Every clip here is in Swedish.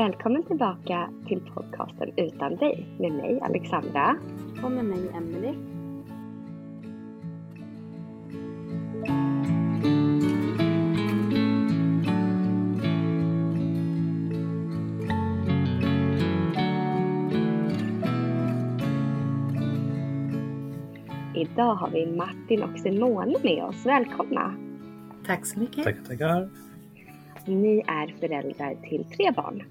Välkommen tillbaka till podcasten Utan dig med mig Alexandra. Och med mig Emelie. Idag har vi Martin och Simone med oss. Välkomna! Tack så mycket. Tackar, tackar. Ni är föräldrar till tre barn.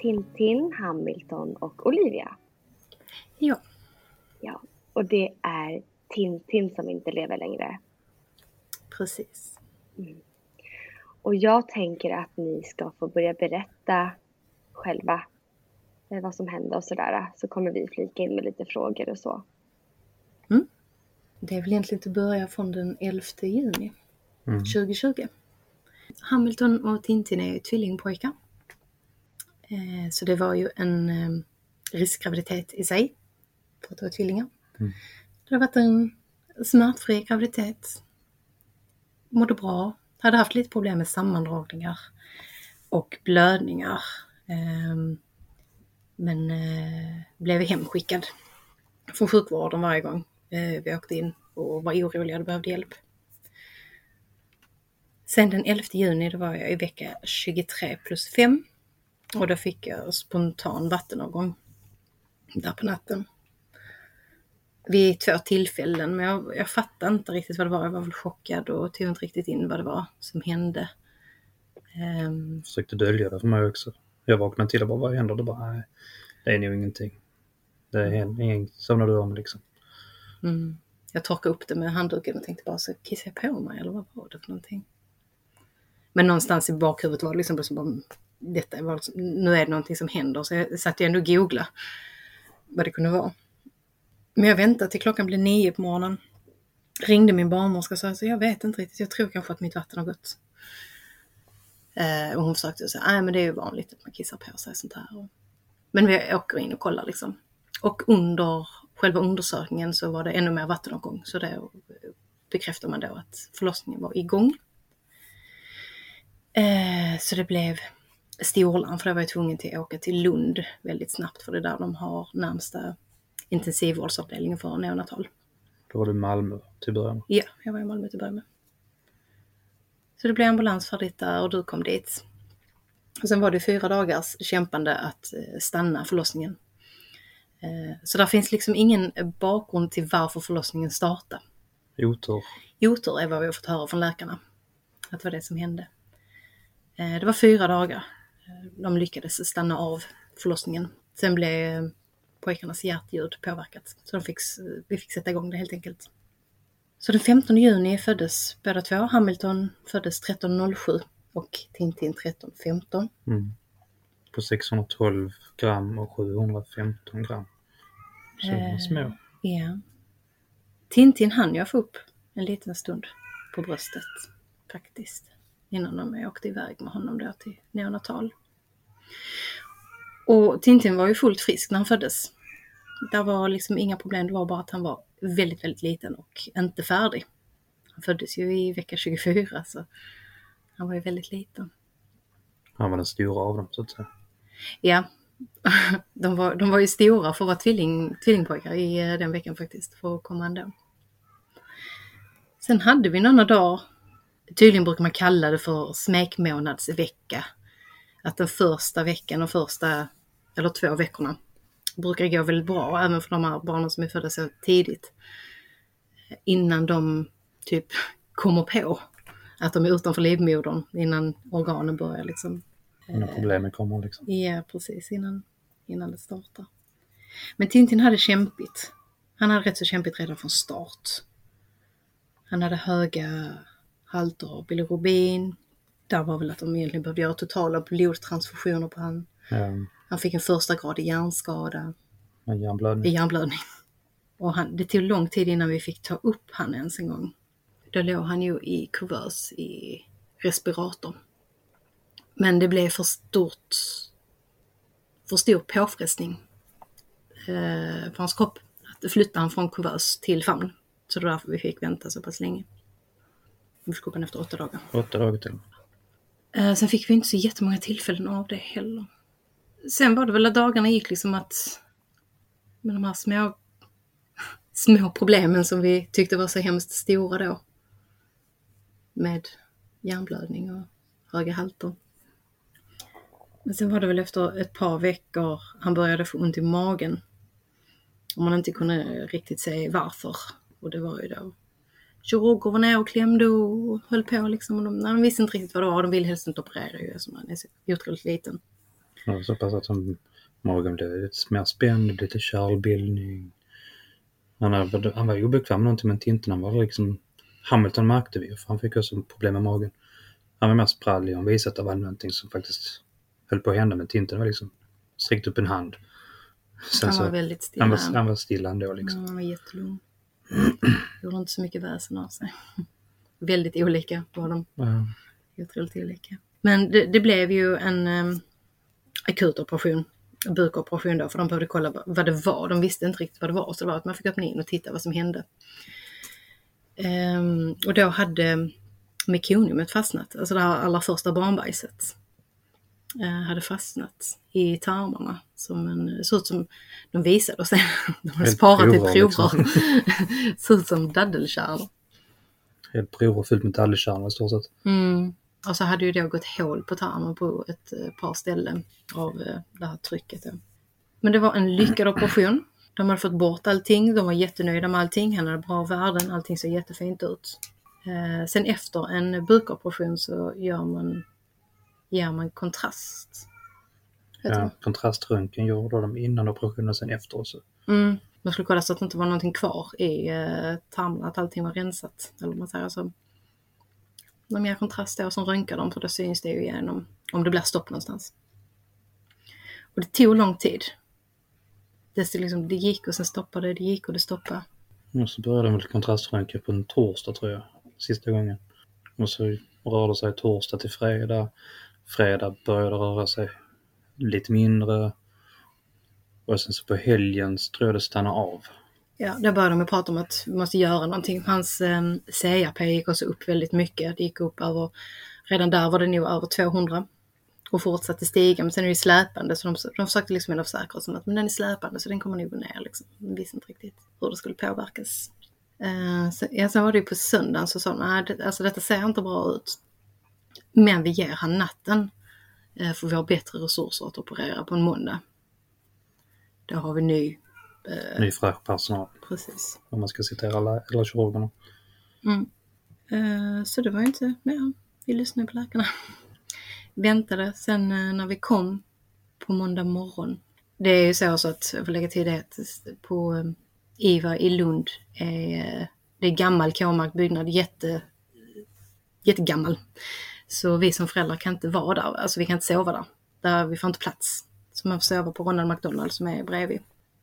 Tintin, Hamilton och Olivia. Ja, Ja, och det är Tintin som inte lever längre. precis. Och jag tänker att ni ska få börja berätta själva eh, vad som hände och sådär. Så kommer vi flika in med lite frågor och så. Det är väl egentligen att börja från den 11 juni Mm. 2020. Hamilton och Tintin är tvillingpojkar. Eh, Så det var ju en eh, riskgraviditet i sig för att det var tvillingar. Mm. Det har varit en smärtfri graviditet. Mådde bra. Hade haft lite problem med sammandragningar och blödningar. Ehm, Men eh, blev hemskickad från sjukvården varje gång eh, vi åkte in och var oroliga och behövde hjälp. Sen den 11 juni då var jag i vecka 23 plus 5 och då fick jag spontan vattenavgång där på natten. Vid två tillfällen, men jag, jag fattade inte riktigt vad det var. Jag var väl chockad och tog inte riktigt in vad det var som hände. Ehm, Försökte dölja det för mig också. Jag vaknade till och bara, vad händer? Det bara, nej, det är nog ingenting. Det är inget, somnar du om liksom. Mm. Jag torkade upp det med handduken och tänkte bara så kissade jag på mig eller vad var det för någonting? Men någonstans i bakhuvudet var det liksom bara som bara, detta var nu är det någonting som händer så jag satt ju ändå och googlade vad det kunde vara. Men jag väntade till klockan blev nio på morgonen. Ringde min barnmorska och sa så jag vet inte riktigt, jag tror kanske att mitt vatten har gått. Eh, och hon försökte säga, nej men det är ju vanligt att man kissar på sig sånt här. Men vi åker in och kollar liksom. Och under själva undersökningen så var det ännu mer vattenavgång. Så det bekräftar man då att förlossningen var igång. Eh, så det blev storlarm för då var jag tvungen till att åka till Lund väldigt snabbt för det är där de har närmsta intensivvårdsavdelningen för neonatal. Då var du i Malmö till början. Ja, jag var i Malmö till att börja med. Så det blev ambulans färdigt där och du kom dit. Och sen var det fyra dagars kämpande att eh, stanna förlossningen. Eh, Så där finns liksom ingen bakgrund till varför förlossningen startade. Otur. Otur är vad vi har fått höra från läkarna. Att det var det som hände. Eh, Det var fyra dagar. Eh, De lyckades stanna av förlossningen. Sen blev eh, pojkarnas hjärtljud påverkat. Så de fick, vi fick sätta igång det helt enkelt. Så den 15 juni föddes båda två. Hamilton föddes 13.07 och Tintin 13.15. Mm. På 612 gram och 715 gram. Så de Eh. små. Ja. Tintin hann jag få upp en liten stund på bröstet faktiskt. Innan de åkte iväg med honom då till neonatal. Och Tintin var ju fullt frisk när han föddes. Det var liksom inga problem, det var bara att han var väldigt, väldigt liten och inte färdig. Han föddes ju i vecka 24 så han var ju väldigt liten. Han var den stora av dem så att säga. Ja, de var, de var ju stora för att vara tvilling, tvillingpojkar i eh, den veckan faktiskt, för att komma ändå. Sen hade vi några dagar, tydligen brukar man kalla det för smekmånadsvecka. Att den första veckan och första, eller två veckorna, brukar gå väldigt bra, även för de här barnen som är födda så tidigt. Innan de typ kommer på att de är utanför livmodern, innan organen börjar liksom När problemen kommer liksom. Ja, precis innan, innan det startar. Men Tintin hade kämpigt. Han hade rätt så kämpigt redan från start. Han hade höga halter av bilirubin. Där var väl att de egentligen behövde göra totala blodtransfusioner på han. Ja, Han fick en första gradig hjärnskada en i hjärnblödning. hjärnblödning. Och han, det tog lång tid innan vi fick ta upp han ens en gång. Då låg han ju i kuvös i respirator. Men det blev för stort, för stor påfrestning eh, för hans kropp. Att flytta han från kuvös till famn. Så det var därför vi fick vänta så pass länge. Vi fick upp honom efter åtta dagar. Åtta dagar till. Eh, sen fick vi inte så jättemånga tillfällen av det heller. Sen var det väl att dagarna gick liksom att med de här små, små problemen som vi tyckte var så hemskt stora då. Med hjärnblödning och höga halter. Men sen var det väl efter ett par veckor han började få ont i magen. Och man inte kunde riktigt se varför. Och det var ju då kirurger var nere och klämde och höll på liksom. Och de, de visste inte riktigt vad det var. De ville helst inte operera ju eftersom han är så otroligt liten. Ja, så pass att som magen blev lite mer spänd, lite kärlbildning. Han, hade, han var obekväm med någonting men Tintin han var liksom Hamilton märkte vi för han fick också problem med magen. Han var mer sprallig och visade att det var någonting som faktiskt höll på att hända men Tintin var liksom sträckt upp en hand. Sen Han var så- väldigt stilla. han, var, han var stilla ändå liksom. Ja, han var jättelugn. Gjorde inte så mycket väsen av sig. Väldigt olika var de. Ja. Otroligt olika. Men det, det blev ju en um, akut operation. Bukoperation då, för de behövde kolla vad- det var. De visste inte riktigt vad det var, så det var att man fick öppna in och titta vad som hände. Ehm, och då hade mekoniumet fastnat, alltså det här allra första barnbajset. Eh, hade fastnat i tarmarna. Som en, såg ut som, de visade oss det, de hade sparat ett provrör, provrör. liksom. såg ut som daddelkärl. Helt prover fullt med talgkärl i stort sett. Mm. Och så hade ju då gått hål på tarmen på ett eh, par ställen av eh, det här trycket. Men det var en lyckad operation. De hade fått bort allting, de var jättenöjda med allting, han hade bra värden, allting såg jättefint ut. Sen efter en bukoperation så gör man, ger man kontrast. Ja, kontraströntgen gjorde de innan operationen och sen efter också. Mm. Man skulle kolla så att det inte var någonting kvar i eh, tarmarna, att allting var rensat. Eller man säger så. De ger kontrast då, och sen röntgar de för då syns det ju igenom om det blir stopp någonstans. Och det tog lång tid. Det, liksom, det gick och sen stoppade det, det gick och det stoppade. Och så började de väl kontraströntgen på en torsdag tror jag, sista gången. Och så rörde sig torsdag till fredag. Fredag började röra sig lite mindre. Och sen så på helgen så tror jag det stannade av. Ja, då började de prata om att vi måste göra någonting. Hans eh, CRP gick också upp väldigt mycket. Det gick upp över, redan där var det nog över 200 och fortsatte stiga. Men sen är det ju släpande så de, de försökte liksom ändå försäkra sig om att men den är släpande så den kommer nog gå ner. Liksom. De visste inte riktigt hur det skulle påverkas. Eh, så, ja, sen var det ju på söndagen så sa de, nej det, alltså detta ser inte bra ut. Men vi ger han natten eh, för vi har bättre resurser att operera på en måndag. Då har vi ny, Ny fräsch personal. precis. Om man ska citera lä- eller kirurgerna. Mm. Eh, så det var inte mer. Vi lyssnade på läkarna. Väntade. Sen eh, när vi kom på måndag morgon. Det är ju så, så att, jag får lägga till det, att på eh, IVA i Lund är eh, det är gammal K-mark byggnad, jätte, jättegammal. Så vi som föräldrar kan inte vara där, alltså vi kan inte sova där. där vi får inte plats. Så man får sova på Ronald McDonald som är bredvid.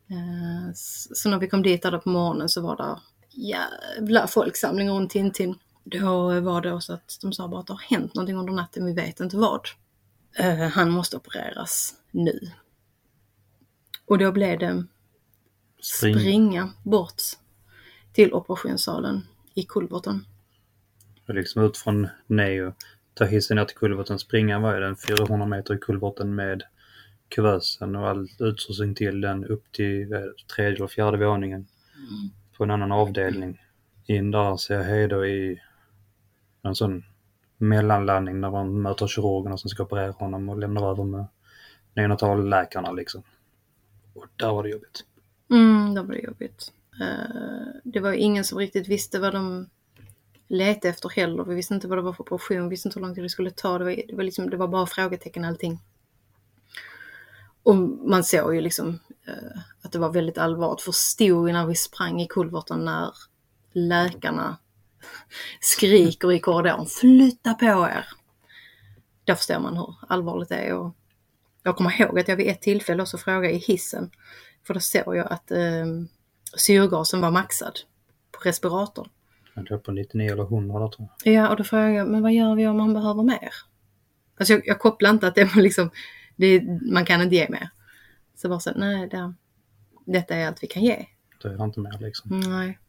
Eh, Så när vi kom dit där på morgonen så var det jävla folksamling runt Tintin. Då var det också att de sa bara att det har hänt någonting under natten, vi vet inte vad. Eh, han måste opereras nu. Och då blev det Spring. springa bort till operationssalen i kulverten. Liksom ut från Neo, ta hissen ner till kulverten, springa vad är den, 400 meter i kulverten med kuvösen och all utrustning till den upp till eh, tredje eller fjärde våningen på en annan avdelning. In där ser jag hej då i en sån mellanlandning när man möter kirurgerna som ska operera honom och lämnar över med neonatalläkarna liksom. Och där var det jobbigt. Mm, där var det jobbigt. Uh, det var ingen som riktigt visste vad de leta efter heller. Vi visste inte vad det var för operation, vi visste inte hur lång tid det skulle ta. Det var, det var, liksom, det var bara frågetecken allting. Och man såg ju liksom eh, att det var väldigt allvarligt. Förstod ju när vi sprang i kulverten när läkarna skriker i korridoren, flytta på er! Då förstår man hur allvarligt det är. Och jag kommer ihåg att jag vid ett tillfälle också frågade i hissen, för då såg jag att eh, syrgasen var maxad på respiratorn. Jag tror på 99 eller 100 där tror jag. Ja, och då frågade jag, men vad gör vi om man behöver mer? Alltså jag, jag kopplar inte att det var liksom, det, man kan inte ge mer. Så bara så, nej, det, detta är allt vi kan ge. Det är inte mer liksom. Nej.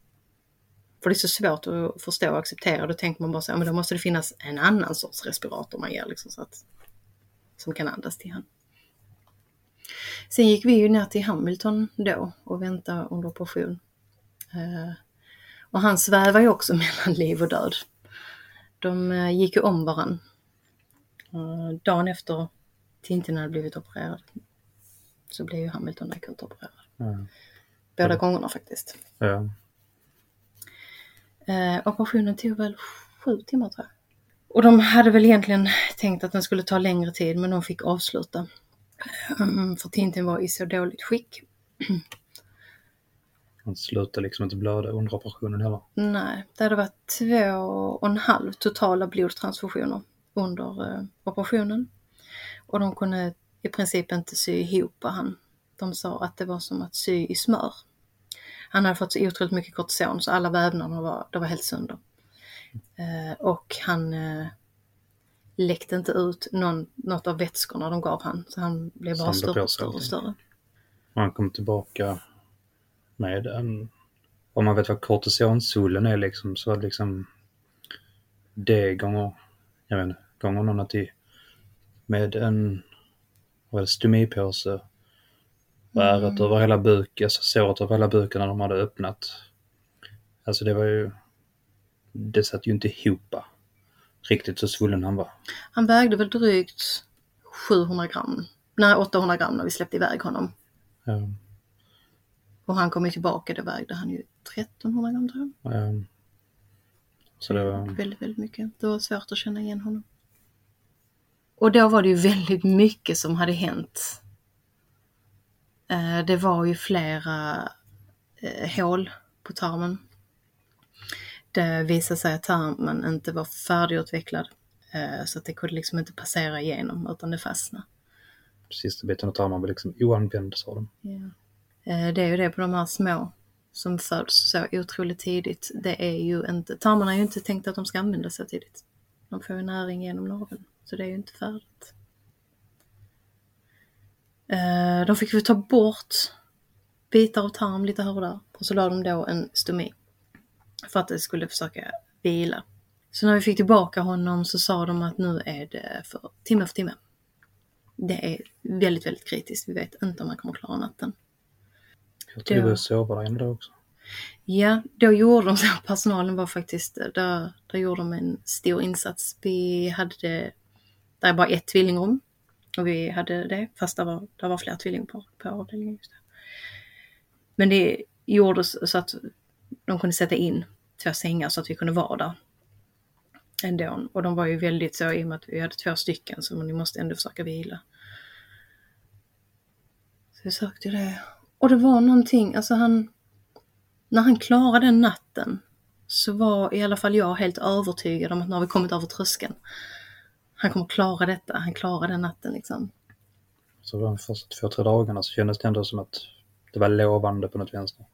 För det är så svårt att förstå och acceptera. Då tänker man bara så, men då måste det finnas en annan sorts respirator man ger liksom så att, som kan andas till han. Sen gick vi ju ner till Hamilton då och väntade under operation. Och han svävar ju också mellan liv och död. De eh, gick ju om varann. Eh, dagen efter Tintin hade blivit opererad så blev ju Hamilton akut opererad. Ja. Båda gångerna faktiskt. Eh, operationen tog väl sju timmar tror jag. Och de hade väl egentligen tänkt att den skulle ta längre tid men de fick avsluta. Mm, för Tintin var i så dåligt skick. Han slutade liksom inte blöda under operationen heller. Nej, det hade varit två och en halv totala blodtransfusioner under eh, operationen. Och de kunde i princip inte sy ihop han. De sa att det var som att sy i smör. Han hade fått så otroligt mycket kortison så alla vävnader var, det var helt sönder. Eh, och han eh, läckte inte ut någon, något av vätskorna de gav han. Så han blev bara Samlade större och större och större. Han kom tillbaka med en, om man vet vad kortisonsolen är liksom, så var det liksom det gånger, jag vet inte, gånger någon till med en, vad det, stomipåse och ärret över hela buken, alltså såret över hela buken när de hade öppnat. Alltså det var ju, det satt ju inte ihop riktigt så svullen han var. Han vägde väl drygt 700 gram, nej 800 gram när vi släppte iväg honom. Ja, Och han kom ju tillbaka, då vägde han ju 1300 gram tror jag. ja. Så det var, Väldigt, väldigt mycket. Det var svårt att känna igen honom. Och då var det ju väldigt mycket som hade hänt. Eh, Det var ju flera eh, hål på tarmen. Det visade sig att tarmen inte var färdigutvecklad. eh, Så att det kunde liksom inte passera igenom utan det fastnade. sista biten av tarmen var liksom oanvänd sa de. Eh, Eh, det är ju det på de här små som föds så otroligt tidigt. Det är ju inte, tarmarna är ju inte tänkt att de ska användas så tidigt. De får ju näring genom naveln, så det är ju inte färdigt. Eh, de fick vi ta bort bitar av tarm lite här och där och så la de då en stomi för att det skulle försöka vila. Så när vi fick tillbaka honom så sa de att nu är det för timme för timme. Det är väldigt, väldigt kritiskt. Vi vet inte om han kommer klara natten. Jag tror Ja. du började sova där inne då också. Ja, då gjorde de så. Personalen var faktiskt, där, där gjorde de en stor insats. Vi hade det, där är bara ett tvillingrum. Och vi hade det, fast det var, det var fler tvillingpar på avdelningen. Just det. Men det gjordes så att de kunde sätta in två sängar så att vi kunde vara där. Ändå. Och de var ju väldigt så, i och med att vi hade två stycken, så ni måste ändå försöka vila. Så vi sökte det. Och det var någonting, alltså han, när han klarade den natten så var i alla fall jag helt övertygad om att nu har vi kommit över tröskeln. Han kommer klara detta, han klarar den natten liksom. Så de första två, tre dagarna så kändes det ändå som att det var lovande på något vänster.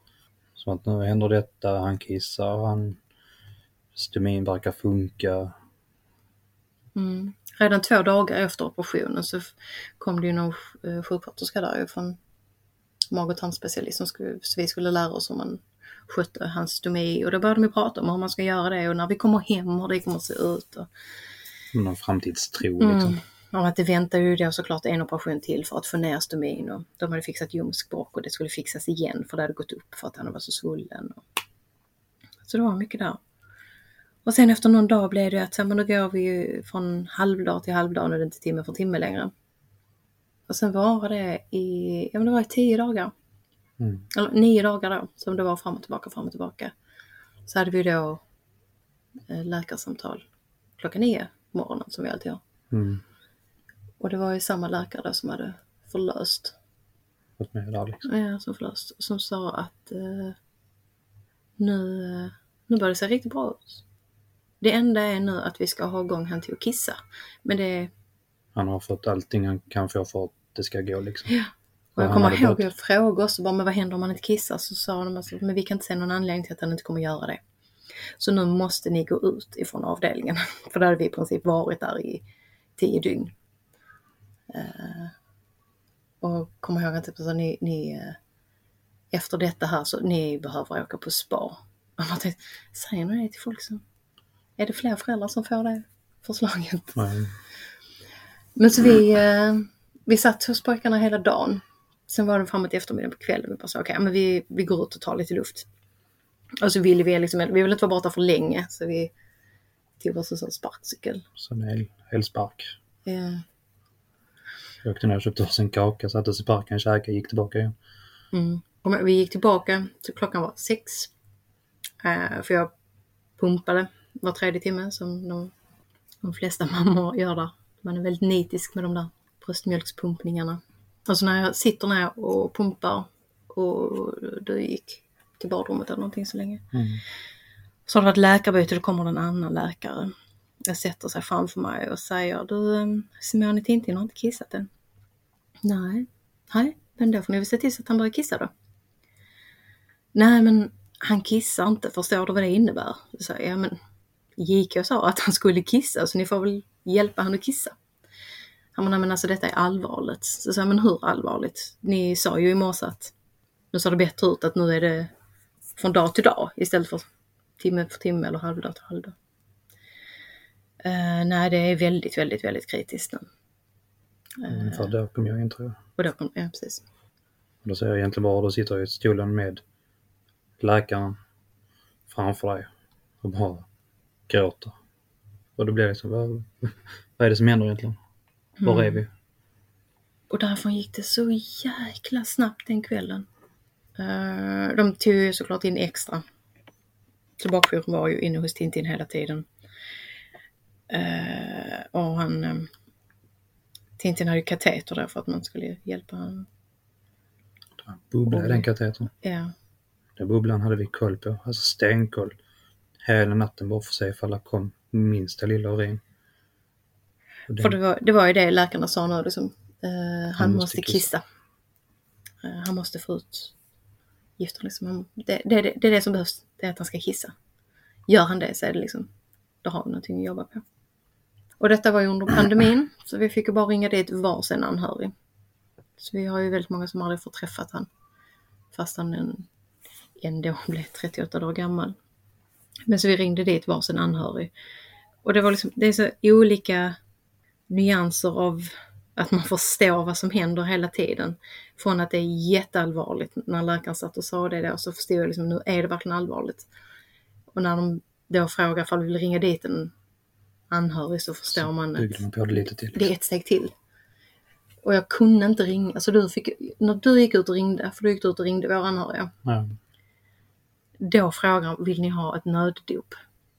Så att nu händer detta, han kissar, han stomin verkar funka. Mm. Redan två dagar efter operationen så kom det ju någon eh, sjuksköterska där ju från mag och tarmspecialist som skulle, så vi skulle lära oss hur man skötte hans stomi och då började de prata om hur man ska göra det och när vi kommer hem hur det kommer att se ut. Och, Någon framtidstro liksom. mm. och att det väntar ju då såklart en operation till för att få ner stomin och de hade fixat ljumskbråck och det skulle fixas igen för det hade gått upp för att han var så svullen. Och... Så det var mycket där. Och sen efter någon dag blev det att men då går vi ju från halvdag till halvdag, nu är det inte timme för timme längre. Och sen var det i, ja men det var i tio dagar. Mm. Eller nio dagar då, som det var fram och tillbaka, fram och tillbaka. Så hade vi då eh, läkarsamtal klockan nio på morgonen som vi alltid gör. Mm. Och det var ju samma läkare då som hade förlöst Fått med där liksom. Ja, som förlöst. Som sa att eh, nu, nu börjar det se riktigt bra ut. Det enda är nu att vi ska ha igång han till att kissa. Men det, Han har fått allting han kan få för att det ska gå liksom. Ja. och jag kommer ihåg fått- att fråga oss bara, men vad händer om han inte kissar? Så sa de alltså, men vi kan inte se någon anledning till att han inte kommer göra det. Så nu måste ni gå ut ifrån avdelningen. För då hade vi i princip varit där i tio dygn. Eh, och kom ihåg att typ, så ni, ni, eh, efter detta här så ni behöver åka på spa. Och man tänkte, säger ni det till folk som... Är det fler föräldrar som får det förslaget? Men, Men så vi, eh, vi satt hos pojkarna hela dagen. Sen var det framåt eftermiddagen på kvällen. Vi bara sa okej, men vi, vi går ut och tar lite luft. Och så ville vi liksom, vi ville inte vara borta för länge så vi tog oss en sån sparkcykel. så en el, elspark. Eh, Jag åkte ner och köpte oss en kaka, satte oss i parken, käkade, gick tillbaka igen. Mm. Och vi gick tillbaka, så klockan var sex. Eh, för jag pumpade var tredje timme som de, de flesta mammor gör där. Man är väldigt nitisk med de där bröstmjölkspumpningarna. Alltså när jag sitter ner och pumpar och du gick till badrummet eller någonting så länge. Mm. Så har det varit läkarbyte, då kommer det en annan läkare. Jag sätter sig framför mig och säger du eh, Simone Tintin har inte kissat än. Nej, nej, men då får ni väl se till så att han börjar kissa då. Nej men han kissar inte, förstår du vad det innebär? Så jag, ja men JK sa att han skulle kissa så ni får väl hjälpa han att kissa. Han bara, men alltså detta är allvarligt. Så sa jag, men hur allvarligt? Ni sa ju i morse att nu ser det bättre ut att nu är det från dag till dag istället för timme för timme eller halvdag till halvdag. Eh, nej, det är väldigt, väldigt, väldigt kritiskt nu. Ungefär då kom jag in tror jag. Och då kom, ja precis. Och då säger jag egentligen bara, då sitter jag i stolen med läkaren framför dig och bara gråter. Och då blir det liksom, vad, vad är det som händer egentligen? Var är vi? Och därifrån gick det så jäkla snabbt den kvällen. Eh, de tog ju såklart in extra. Så bakjouren var ju inne hos Tintin hela tiden. Eh, och han... eh, Tintin hade ju kateter där för att man skulle hjälpa honom. Bubbla i den katetern. Ja. Den bubblan hade vi koll på, alltså stenkoll. Hela natten bara för att se ifall det kom minsta lilla urin. Den- För det var, det var ju det läkarna sa nu liksom. eh, han, måste måste kissa. kissa. Eh, han måste få ut gifter liksom. Han, det, det, det, är det som behövs. Det är att han ska kissa. Gör han det så är det liksom, då har vi någonting att jobba på. Och detta var ju under pandemin. Så vi fick ju bara ringa dit varsin anhörig. Så vi har ju väldigt många som aldrig fått träffat han. Fast han en, ändå blev 38 dagar gammal. Men så vi ringde dit varsin anhörig. Och det var liksom, det är så olika nyanser av att man förstår vad som händer hela tiden. Från att det är jätteallvarligt när läkaren satt och sa det då så förstod jag liksom nu är det verkligen allvarligt. Och när de då frågar om vi vill ringa dit en anhörig så förstår man byggde att man på det lite till. det är ett steg till. Och jag kunde inte ringa, alltså du fick, när du gick ut och ringde, för du gick ut och ringde våra anhöriga, Ja. Då frågar vill ni ha ett nöddop?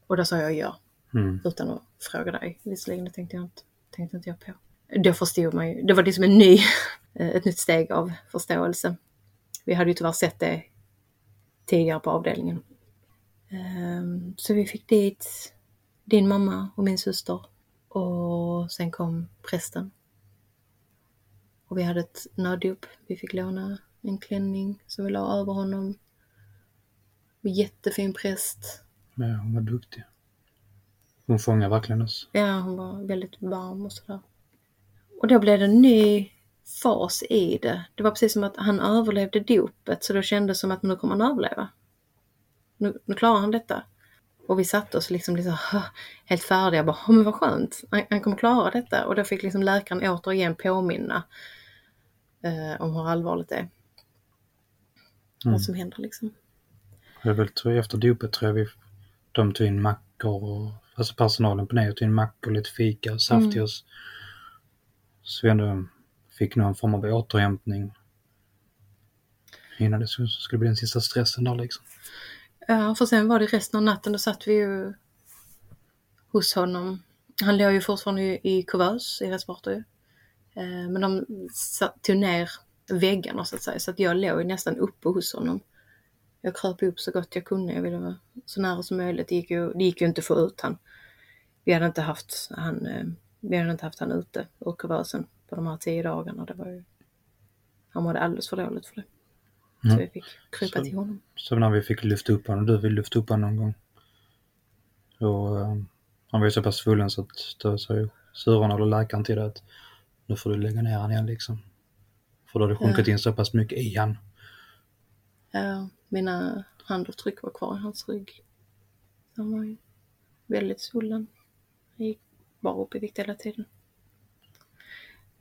Och då sa jag ja, Mm. utan att fråga dig. Visserligen, det tänkte jag inte, tänkte inte jag på. Då förstod man ju, det var liksom en ny, ett nytt steg av förståelse. Vi hade ju tyvärr sett det tidigare på avdelningen. Ehm, Så vi fick dit din mamma och min syster och sen kom prästen. Och vi hade ett nöddop. Vi fick låna en klänning som vi la över honom. Jättefin präst. Ja, hon var duktig. Hon fångar verkligen oss. Ja, hon var väldigt varm och sådär. Och då blev det en ny fas i det. Det var precis som att han överlevde dopet så då kändes det som att nu kommer han överleva. Nu, nu klarar han detta. Och vi satte oss liksom, liksom helt färdiga. Bara, men vad skönt, han, han kommer klara detta. Och då fick liksom läkaren återigen påminna eh, om hur allvarligt det är. Mm. Vad som händer liksom. Jag tror jag, efter dopet tror jag vi, de tog in mackor och alltså personalen på Neo tog in mackor, lite fika och saft till oss. Så vi ändå fick någon form av återhämtning innan det skulle, bli den sista stressen där liksom. Ja, för sen var det resten av natten, då satt vi ju hos honom. Han låg ju fortfarande i kuvös i respirator ju. Eh, Men de tog ner väggarna så att säga, så att jag låg ju nästan uppe hos honom. Jag kröp upp så gott jag kunde, jag ville vara så nära som möjligt. Det gick ju, det gick ju inte att få ut han. Vi hade inte haft han, eh, vi hade inte haft han ute ur kuvösen på de här tio dagarna. Det var ju, han mådde alldeles för dåligt för det. Så Mm. vi fick krypa Så- till honom. Så när vi fick lyfta upp honom, du ville lyfta upp honom någon gång. Och eh, han var ju så pass svullen så att då sa ju syrran eller läkaren till det att nu får du lägga ner han igen liksom. För då hade det sjunkit in så pass mycket i han. Ja, mina handavtryck var kvar i hans rygg. Han var ju väldigt svullen. Han gick bara upp i vikt hela tiden.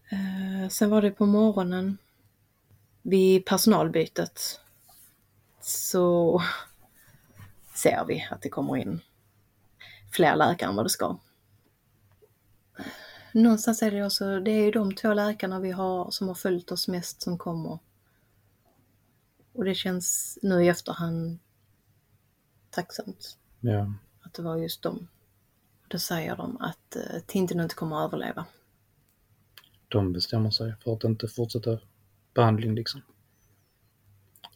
Eh, sen var det på morgonen vid personalbytet så ser vi att det kommer in fler läkare än vad det ska. Någonstans är det också, det är ju de två läkarna vi har som har följt oss mest som kommer och det känns nu i efterhand tacksamt Ja. att det var just dem. Då säger de att eh, Tintin inte kommer att överleva. De bestämmer sig för att inte fortsätta behandling liksom.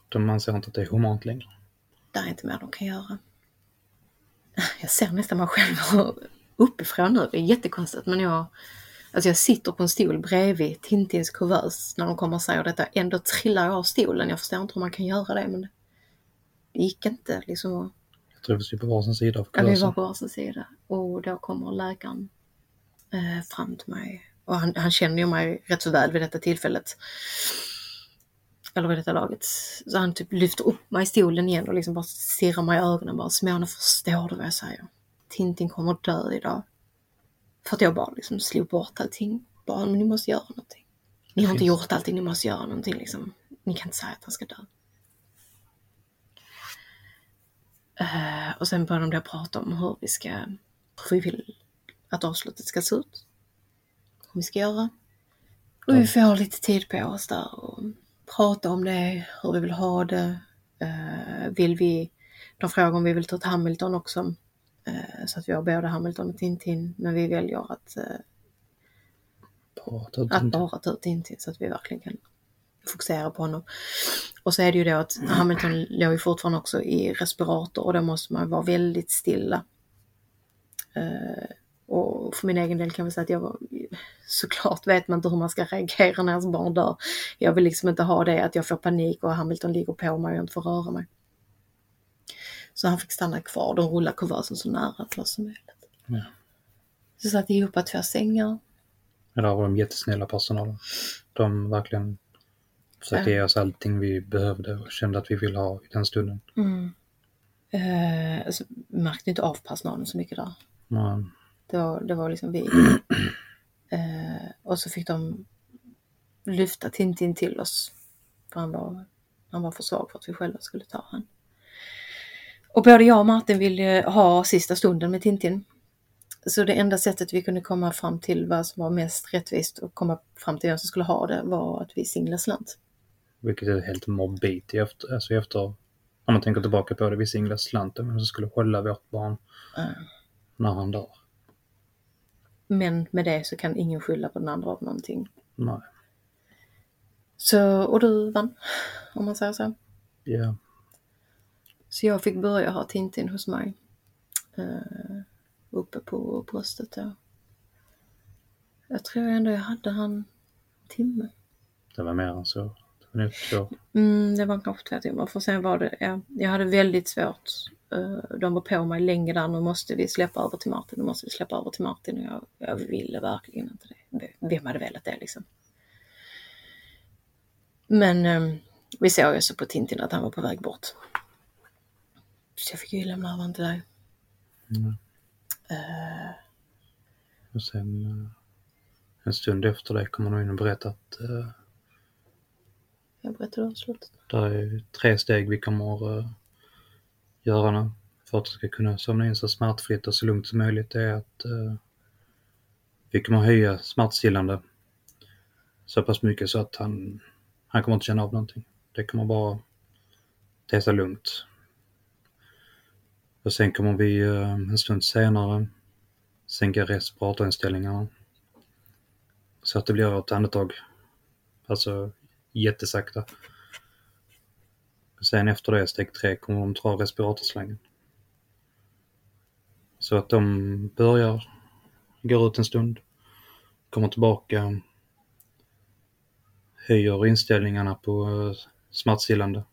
De anser inte att det är humant längre. Det är inte mer de kan göra. Jag ser nästan mig själv uppifrån nu. Det är jättekonstigt men jag, alltså jag sitter på en stol bredvid Tintins kuvös när de kommer och säger detta. Ändå trillar jag av stolen. Jag förstår inte hur man kan göra det men det gick inte liksom. Jag tror vi på varsin sida av Ja, vi var kuvösen. på varsin sida och då kommer läkaren eh, fram till mig. Och han, han känner ju mig rätt så väl vid detta tillfället. Eller vid detta laget. Så han typ lyfter upp mig i stolen igen och liksom bara stirrar mig i ögonen bara. Simone, förstår du vad jag säger? Tintin kommer dö idag. För att jag bara liksom slog bort allting. Bara, men ni måste göra någonting. Ni har inte gjort allting, ni måste göra någonting liksom. Ni kan inte säga att han ska dö. Eh, och sen började de prata om hur vi ska, hur vi vill att avslutet ska se ut. Hur vi ska göra. Och vi får lite tid på oss där och prata om det, hur vi vill ha det. Eh, vill vi, de frågar om vi vill ta ett Hamilton också. Eh, så att vi har både Hamilton och Tintin, men vi väljer att, eh, Prata ut att bara ta ut Tintin så att vi verkligen kan fokusera på honom. Och så är det ju då att Hamilton låg ju fortfarande också i respirator och då måste man vara väldigt stilla. Eh, och för min egen del kan väl säga att jag var, såklart vet man inte hur man ska reagera när ens barn dör. Jag vill liksom inte ha det att jag får panik och Hamilton ligger på mig och jag inte får röra mig. Så han fick stanna kvar, de rullade kuvösen så nära oss som möjligt. Ja. Så satte ihop två sängar. Men där var de jättesnälla personalen. De verkligen försökte Ja. ge oss allting vi behövde och kände att vi ville ha i den stunden. Eh, alltså, märkte inte av personalen så mycket där. Men, Det var, det var liksom vi. Eh, och så fick de lyfta Tintin till oss. För han var, han var för svag för att vi själva skulle ta han. Och både jag och Martin ville ha sista stunden med Tintin. Så det enda sättet vi kunde komma fram till vad som var mest rättvist och komma fram till vem som skulle ha det var att vi singlade slant. vilket är helt mobbigt efter, alltså efter, när man tänker tillbaka på det. Vi singlade slanten men som skulle skälla vårt barn när han dör. Men med det så kan ingen skylla på den andra av någonting. Nej. Så, och du vann, om man säger så. Ja. Så jag fick börja ha Tintin hos mig. Eh, uppe på bröstet då. Jag tror ändå jag hade han en timme. Det var mer än så. Det var två. Mm, det var kanske två timmar för sen var det, ja, jag hade väldigt svårt. eh, de var på mig länge där, nu måste vi släppa över till Martin, nu måste vi släppa över till Martin och jag, jag ville verkligen inte det. Vem hade velat det liksom? Men eh, vi såg ju så på Tintin att han var på väg bort. Så jag fick ju lämna över honom till dig. Mm. Eh, Och sen eh, en stund efter det kommer de in och berättar att eh, jag berättade avslutet. det är tre steg vi kommer eh, göra nu för att du ska kunna somna in så smärtfritt och så lugnt som möjligt. Det är att eh, vi kommer höja smärtstillande så pass mycket så att han, han kommer inte känna av någonting. Det kommer bara testa lugnt. Och sen kommer vi eh, en stund senare sänka respiratorinställningarna. Så att det blir ett andetag. Alltså jättesakta. Sen efter det, steg tre, kommer de dra respiratorslangen. Så att de börjar, går ut en stund, kommer tillbaka, höjer inställningarna på eh, smärtstillande.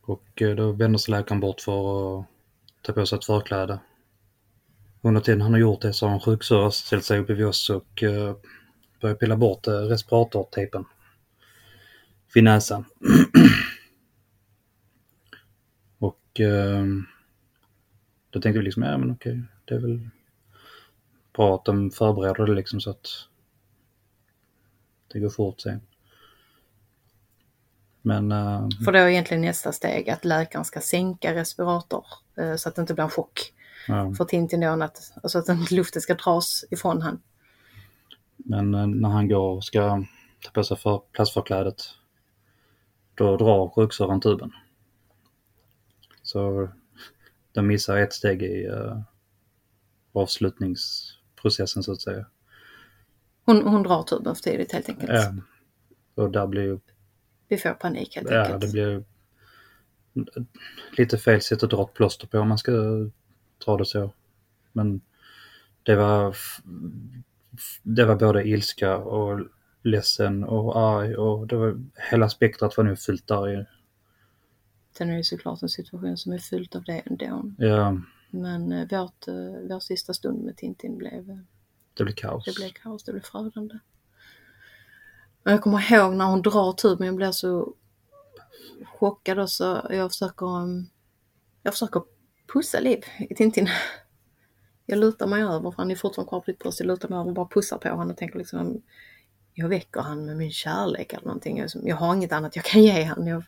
Och eh, då vänder sig läkaren bort för att ta på sig ett förkläde. Under tiden han har gjort det så har en sjuksyrra ställt sig upp vid oss och eh, börjat pilla bort eh, respiratortejpen vid näsan. och eh, då tänkte vi liksom, ja men okej, det är väl bra att de förbereder det liksom så att det går fort sen. Men eh, För då är egentligen nästa steg att läkaren ska sänka respirator eh, så att det inte blir en chock ja, för Tintin att, alltså att inte luften ska dras ifrån han. men eh, när han går och ska ta på sig för plastförklädet då drar sjuksyrran tuben. Så de missar ett steg i uh, avslutningsprocessen så att säga. Hon, hon drar tuben för tidigt helt enkelt. Ja. Och där blir Vi får panik helt Ja, enkelt. det blir lite fel sätt att dra ett plåster på om man ska dra det så. Men det var, det var både ilska och ledsen och arg och det var, hela spektrat var nu fyllt där i. Sen är det såklart en situation som är fylld av det ändå. Ja, Men eh, vårt, eh, vår sista stund med Tintin blev, eh, det blev kaos. det blev kaos, det blev förödande. Jag kommer ihåg när hon drar typ, tuben, jag blir så chockad och så jag försöker, um, jag försöker pussa Liv i Tintin. Jag lutar mig över, för han är fortfarande kvar på ditt bröst, jag lutar mig över och bara pussar på honom och tänker liksom jag väcker han med min kärlek eller någonting. Liksom, jag, har inget annat jag kan ge han. Jag,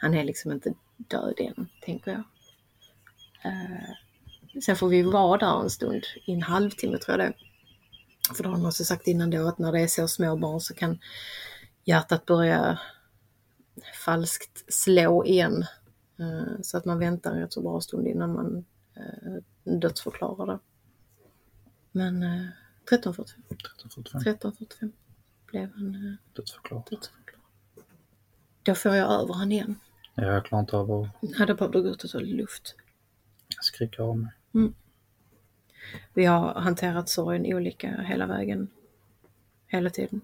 han är liksom inte död än, tänker jag. Eh, sen får vi vara där en stund, i en halvtimme tror jag det. För då har de också sagt innan då att när det är så små barn så kan hjärtat börja falskt slå igen. Eh, så att man väntar en rätt så bra stund innan man eh, dödsförklarar det. Men eh, 13.45 1345. 13.45 blev han eh, Dödsförklarat. dödsförklarad. Då får jag över han igen. Ja, jag klarar inte av att Hade behövt gå ut och ta luft. skrika av mig. Vi har hanterat sorgen olika hela vägen. Hela tiden.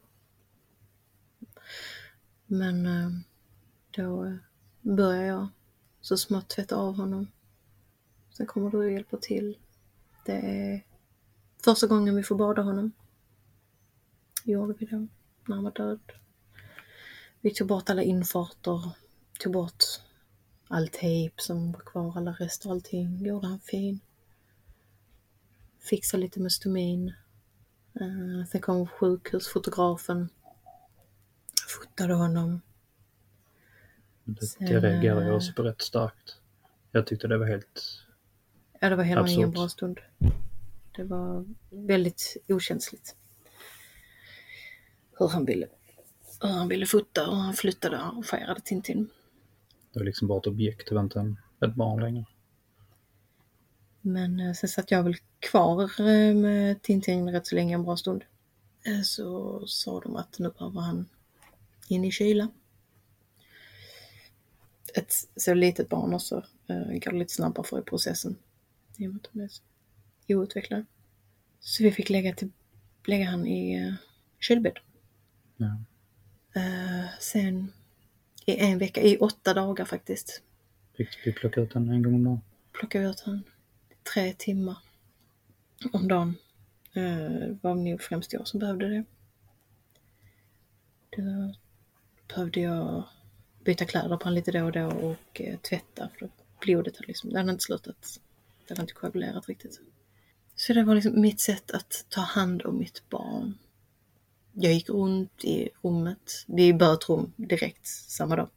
Men eh, då börjar jag så smått tvätta av honom. Sen kommer du och hjälper till. Det är första gången vi får bada honom. Gjorde vi då, när han var död. Vi tog bort alla infarter, tog bort all tejp som var kvar, alla rester, allting. Gjorde han fin. Fixade lite med stomin. Uh, sen kom sjukhusfotografen. Fotade honom. Det, Sen, det reagerade eh, jag också på rätt starkt. Jag tyckte det var helt... Ja, det var heller ingen bra stund. Det var väldigt okänsligt. Hur han ville, hur han ville fota och han flyttade och arrangerade Tintin. Det var liksom bara ett objekt, det var inte en, ett barn längre. Men eh, sen satt jag väl kvar eh, med Tintin rätt så länge, en bra stund. Eh, Så sa de att nu behöver han in i kyla. Ett så litet barn också går lite snabbare för i processen. I och med att de är så outvecklade. Så vi fick lägga, till, lägga han i kylbädd. Ja. Sen i en vecka, i åtta dagar faktiskt, Fick vi plocka ut den en gång om dagen. plockade vi ut han tre timmar om dagen. Det var nog främst jag som behövde det. Då behövde jag byta kläder på honom lite då och då och eh, tvätta för blodet hade liksom, det hade inte slutat. Det hade inte koagulerat riktigt. Så det var liksom mitt sätt att ta hand om mitt barn. Jag gick runt i rummet. Vi böt rum direkt samma dag.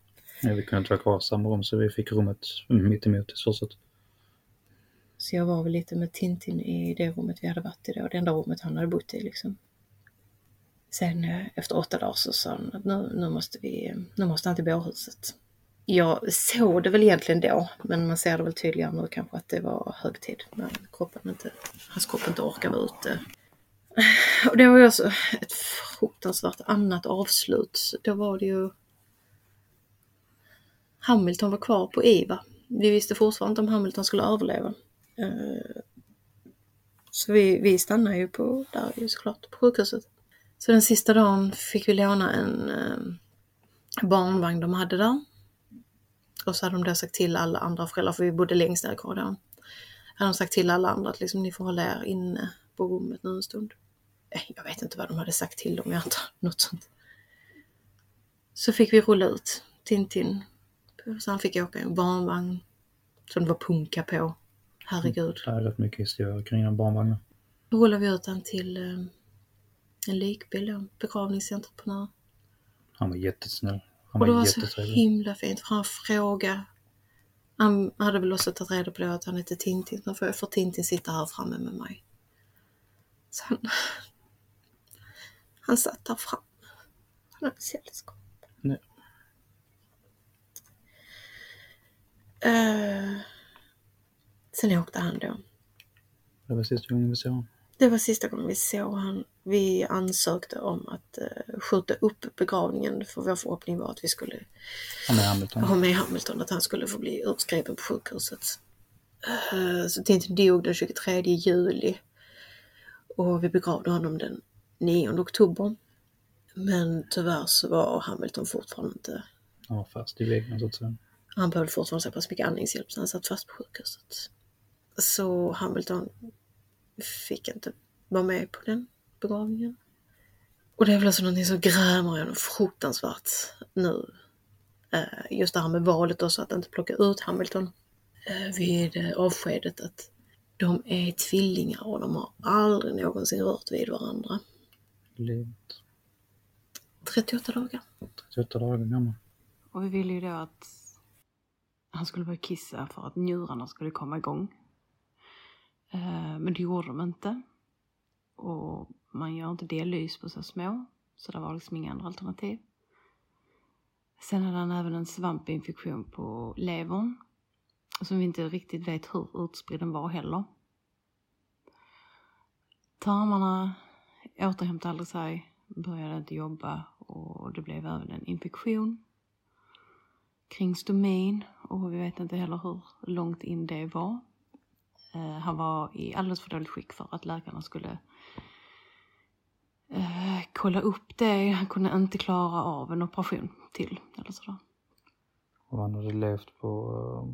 Ja, vi kunde inte vara kvar i samma rum så vi fick rummet mitt emot i stort sett. Så jag var väl lite med Tintin i det rummet vi hade varit i då, det enda rummet han hade bott i liksom. Sen eh, efter åtta dagar så sa han att nu, nu måste vi, eh, nu måste han till bårhuset. Jag såg det väl egentligen då, men man ser det väl tydligare nu kanske att det var hög tid Men kroppen inte, hans kropp inte orkar vara ute. Och det var ju också ett fruktansvärt annat avslut. Då var det ju Hamilton var kvar på IVA. Vi visste fortfarande inte om Hamilton skulle överleva. Eh, så vi, vi stannade ju på, där ju såklart, på sjukhuset. Så den sista dagen fick vi låna en eh, barnvagn de hade där. Och så hade de då sagt till alla andra föräldrar, för vi bodde längst ner i korridoren. Hade de sagt till alla andra att liksom, ni får hålla er inne på rummet nu en stund. Eh, jag vet inte vad de hade sagt till dem, jag antar något sånt. Så fick vi rulla ut Tintin. Så han fick åka i en barnvagn som det var punka på. Herregud. Det är rätt mycket historia kring den barnvagnen. Då rullade vi ut han till eh, en likbil då, begravningsentreprenör. Han var jättesnäll. Han Och det var var så himla fint för han frågade. Han hade väl också tagit reda på det att han hette Tintin. Så får, får Tintin sitta här framme med mig. Så han, han satt där framme. Han hade sällskap. Ja. Eh, sen åkte han då. Det var sista gången vi såg honom. Det var sista gången vi såg han. Vi ansökte om att eh, skjuta upp begravningen för vår förhoppning var att vi skulle Han är Hamilton. ha med Hamilton, att han skulle få bli utskriven på sjukhuset. Eh, Så Tintin dog den 23 juli och vi begravde honom den 9 oktober. Men tyvärr så var Hamilton fortfarande inte, Han var fast i väggen så att säga. han behövde fortfarande så pass mycket andningshjälp så han satt fast på sjukhuset. Så Hamilton fick inte vara med på den begravningen. Och det är väl också någonting som grämer en fruktansvärt nu. Eh, Just det här med valet också, att inte plocka ut Hamilton eh, vid eh, avskedet. Att de är tvillingar och de har aldrig någonsin rört vid varandra. Livet. 38 dagar. 38 dagar gammal. Och vi ville ju då att han skulle börja kissa för att njurarna skulle komma igång. Eh, men det gjorde de inte. Och man gör inte dialys på så små. Så det var liksom inga andra alternativ. Sen hade han även en svampinfektion på levern. Som vi inte riktigt vet hur utspridd den var heller. Tarmarna återhämtade aldrig sig, började inte jobba och det blev även en infektion kring stomin och vi vet inte heller hur långt in det var. Eh, han var i alldeles för dåligt skick för att läkarna skulle eh, kolla upp det. Han kunde inte klara av en operation till eller sådär. Och han hade levt på uh,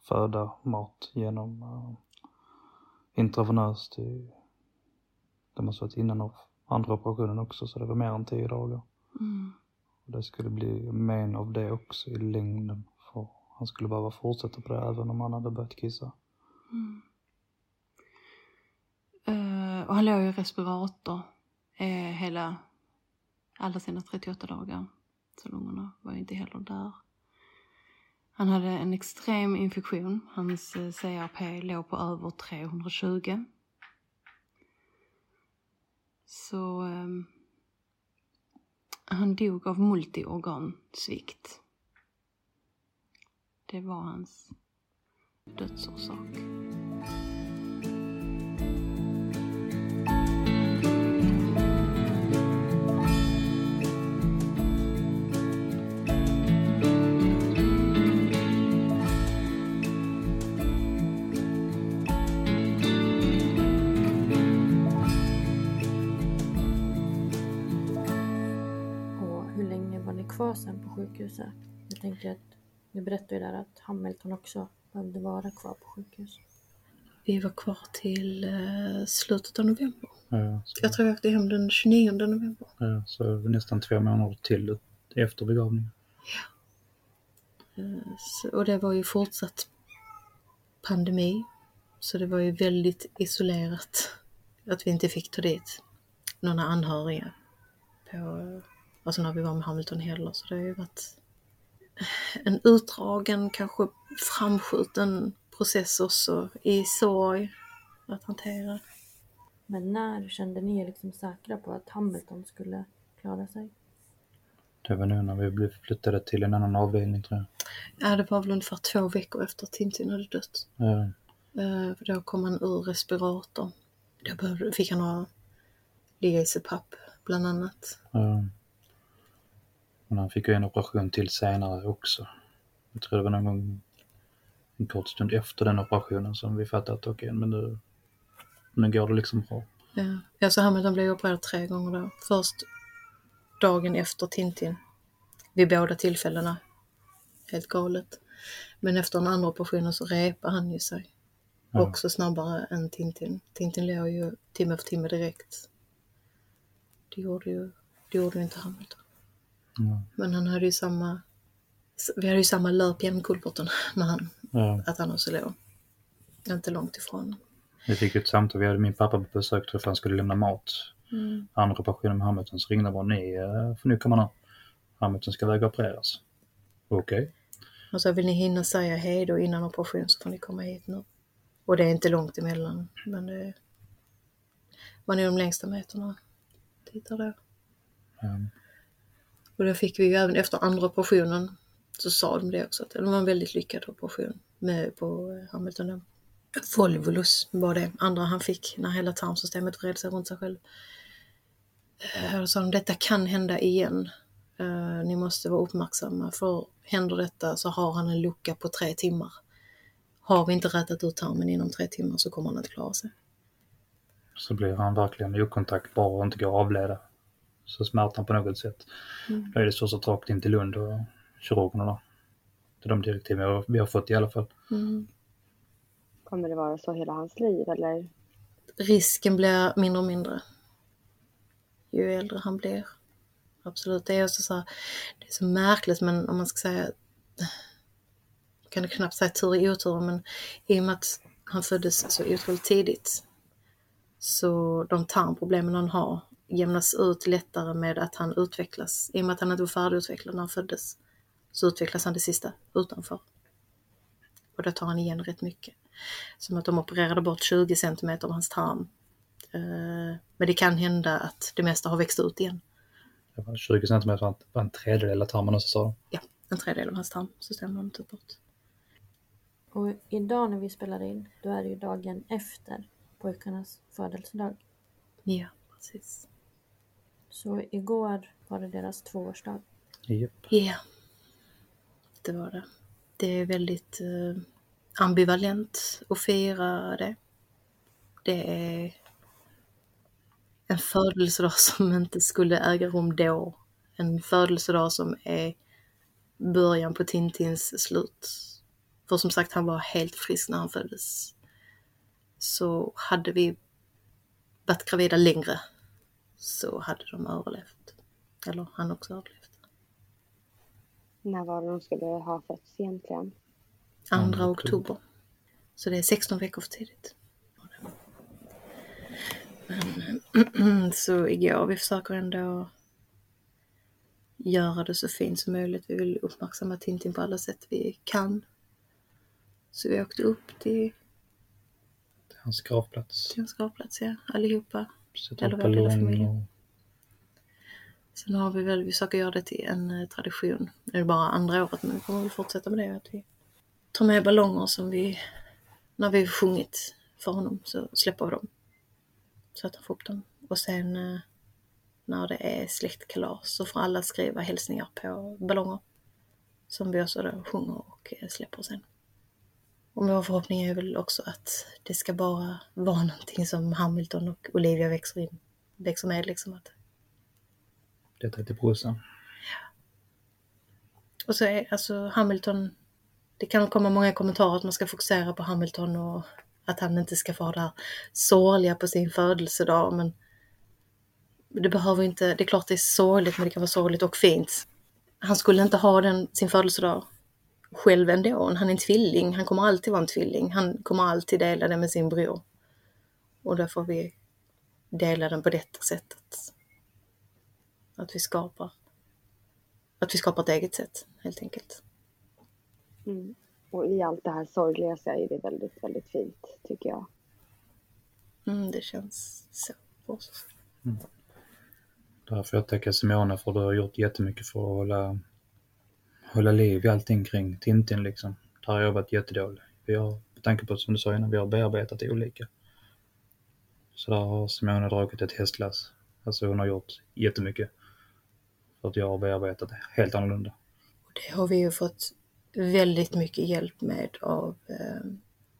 föda, mat genom uh, intravenöst i, det måste varit innan andra operationen också så det var mer än tio dagar. Mm. Och det skulle bli men av det också i längden för han skulle behöva fortsätta på det även om han hade börjat kissa. Mm. Och han låg i respirator eh, hela, alla sina 38 dagar. Så lungorna var ju inte heller där. Han hade en extrem infektion. Hans eh, CRP låg på över 320. Så um, han dog av multiorgansvikt. Det var hans dödsorsak. Hur länge kvar sen på sjukhuset? Jag tänker att ni berättade ju där att Hamilton också behövde vara kvar på sjukhus. Vi var kvar till eh, slutet av november. Ja, Jag tror jag åkte hem den 29 november. ja, så nästan två månader till efter begravningen. Eh, så, och det var ju fortsatt pandemi. Så det var ju väldigt isolerat att vi inte fick ta dit några anhöriga på, alltså när vi var med Hamilton heller. Så det har ju varit en utdragen, kanske framskjuten process också i sorg att hantera. Men när kände ni er liksom säkra på att Hamilton skulle klara sig? Det var nu när vi blev flyttade till en annan avdelning tror jag. Ja, det var väl ungefär två veckor efter att Tintin hade dött. Ja, Eh, då kom han ur respirator. Då fick han ha ligga i CPAP bland annat. ja. Men han fick ju en operation till senare också. Jag tror det var någon gång en kort stund efter den operationen som vi fattade att okej, men nu, nu går det liksom bra. Ja, ja så Hamilton blev opererad tre gånger då. Först dagen efter Tintin. Vid båda tillfällena. Helt galet. Men efter den andra operationen så repade han ju sig. Ja. Också snabbare än Tintin. Tintin låg ju timme för timme direkt. Det gjorde ju, det gjorde ju inte Hamilton. Ja. Men han hade ju samma, vi hade ju samma löp genom kulverten med han, Ja. att han också låg. Inte långt ifrån. Vi fick ju ett samtal, vi hade min pappa på besök, tror jag han skulle lämna mat. Andra operationen med Hamilton så ringde bara ni eh, får nu komma ner. Hamilton ska väga opereras. Okej. Och så vill ni hinna säga hej då innan operation så får ni komma hit nu. Och det är inte långt emellan, men det var nog de längsta meterna. Titta då. Ja. Och då fick vi ju även efter andra operationen så sa de det också att det var en väldigt lyckad operation med på eh, Hamilton. då. Var det andra han fick när hela tarmsystemet vred sig runt sig själv. Eh, då sa de detta kan hända igen. Eh, ni måste vara uppmärksamma för händer detta så har han en lucka på tre timmar. Har vi inte rätat ut tarmen inom tre timmar så kommer han att klara sig. Så blir han verkligen okontaktbar och inte går att avleda. Så smärtan på något sätt. Då är det så så rakt in till Lund och kirurgerna där. Det är de direktiv vi har, vi har fått i alla fall. Kommer det vara så hela hans liv eller? risken blir mindre och mindre ju äldre han blir. Absolut, det är också så här, det är så märkligt men om man ska säga, jag kan knappt säga tur i otur men i och med att han föddes så otroligt tidigt så de tarmproblemen han har jämnas ut lättare med att han utvecklas. I och med att han inte var färdigutvecklad när han föddes så utvecklas han det sista utanför. Och då tar han igen rätt mycket. Som att de opererade bort 20 centimeter av hans tarm. Eh, Men det kan hända att det mesta har växt ut igen. Det var 20 centimeter, var en- tredjedel av tarmen och så sa. Ja, en tredjedel av hans tarmsystem har de tagit bort. Och idag när vi spelar in, då är det ju dagen efter pojkarnas födelsedag. Ja, precis. Så igår var det deras tvåårsdag. Japp. Ja, det var det. Det är väldigt eh, ambivalent att fira det. Det är en födelsedag som inte skulle äga rum då. En födelsedag som är början på Tintins slut. För som sagt, han var helt frisk när han föddes. Så hade vi varit gravida längre så hade de överlevt. Eller han också överlevt. När var det de skulle ha fötts egentligen? 2 oktober. oktober. Så det är 16 veckor för tidigt. Men, så igår, vi försöker ändå göra det så fint som möjligt. Vi vill uppmärksamma Tintin på alla sätt vi kan. Så vi åkte upp till, Hans gravplats. till hans gravplats, ja, allihopa. Sätta upp vår lilla ballong familj. och... Sen har vi väl, vi försöker göra det till en eh, tradition. Det är bara andra året men vi kommer väl fortsätta med det. Att vi tar med ballonger som vi, när vi sjungit för honom så släpper vi dem. Så att han får upp dem. Och sen eh, när det är släktkalas så får alla skriva hälsningar på ballonger. Som vi också då sjunger och eh, släpper sen. Och vår förhoppning är väl också att det ska bara vara någonting som Hamilton och Olivia växer in, växer med liksom. Att Detta är till brorsan. Och så är alltså Hamilton, det kan komma många kommentarer att man ska fokusera på Hamilton och att han inte ska få det här sorgliga på sin födelsedag. Men det behöver inte, det är klart det är sorgligt men det kan vara sorgligt och fint. Han skulle inte ha den, sin födelsedag själv ändå. Han är en tvilling, han kommer alltid vara en tvilling. Han kommer alltid dela det med sin bror. Och då får vi dela den på detta sättet. Att vi skapar att vi skapar ett eget sätt helt enkelt. Mm. Och i allt det här sorgliga så är det väldigt, väldigt fint tycker jag. Mm, det känns så. Mm. Därför jag tackar Simone för du har gjort jättemycket för att hålla, hålla liv i allting kring Tintin liksom. Där har jag varit jättedålig. Vi har, med tanke på som du sa innan, vi har bearbetat det olika. Så där har Simone dragit ett hästlass. Alltså hon har gjort jättemycket. För att jag har bearbetat det helt annorlunda. Och det har vi ju fått väldigt mycket hjälp med av eh,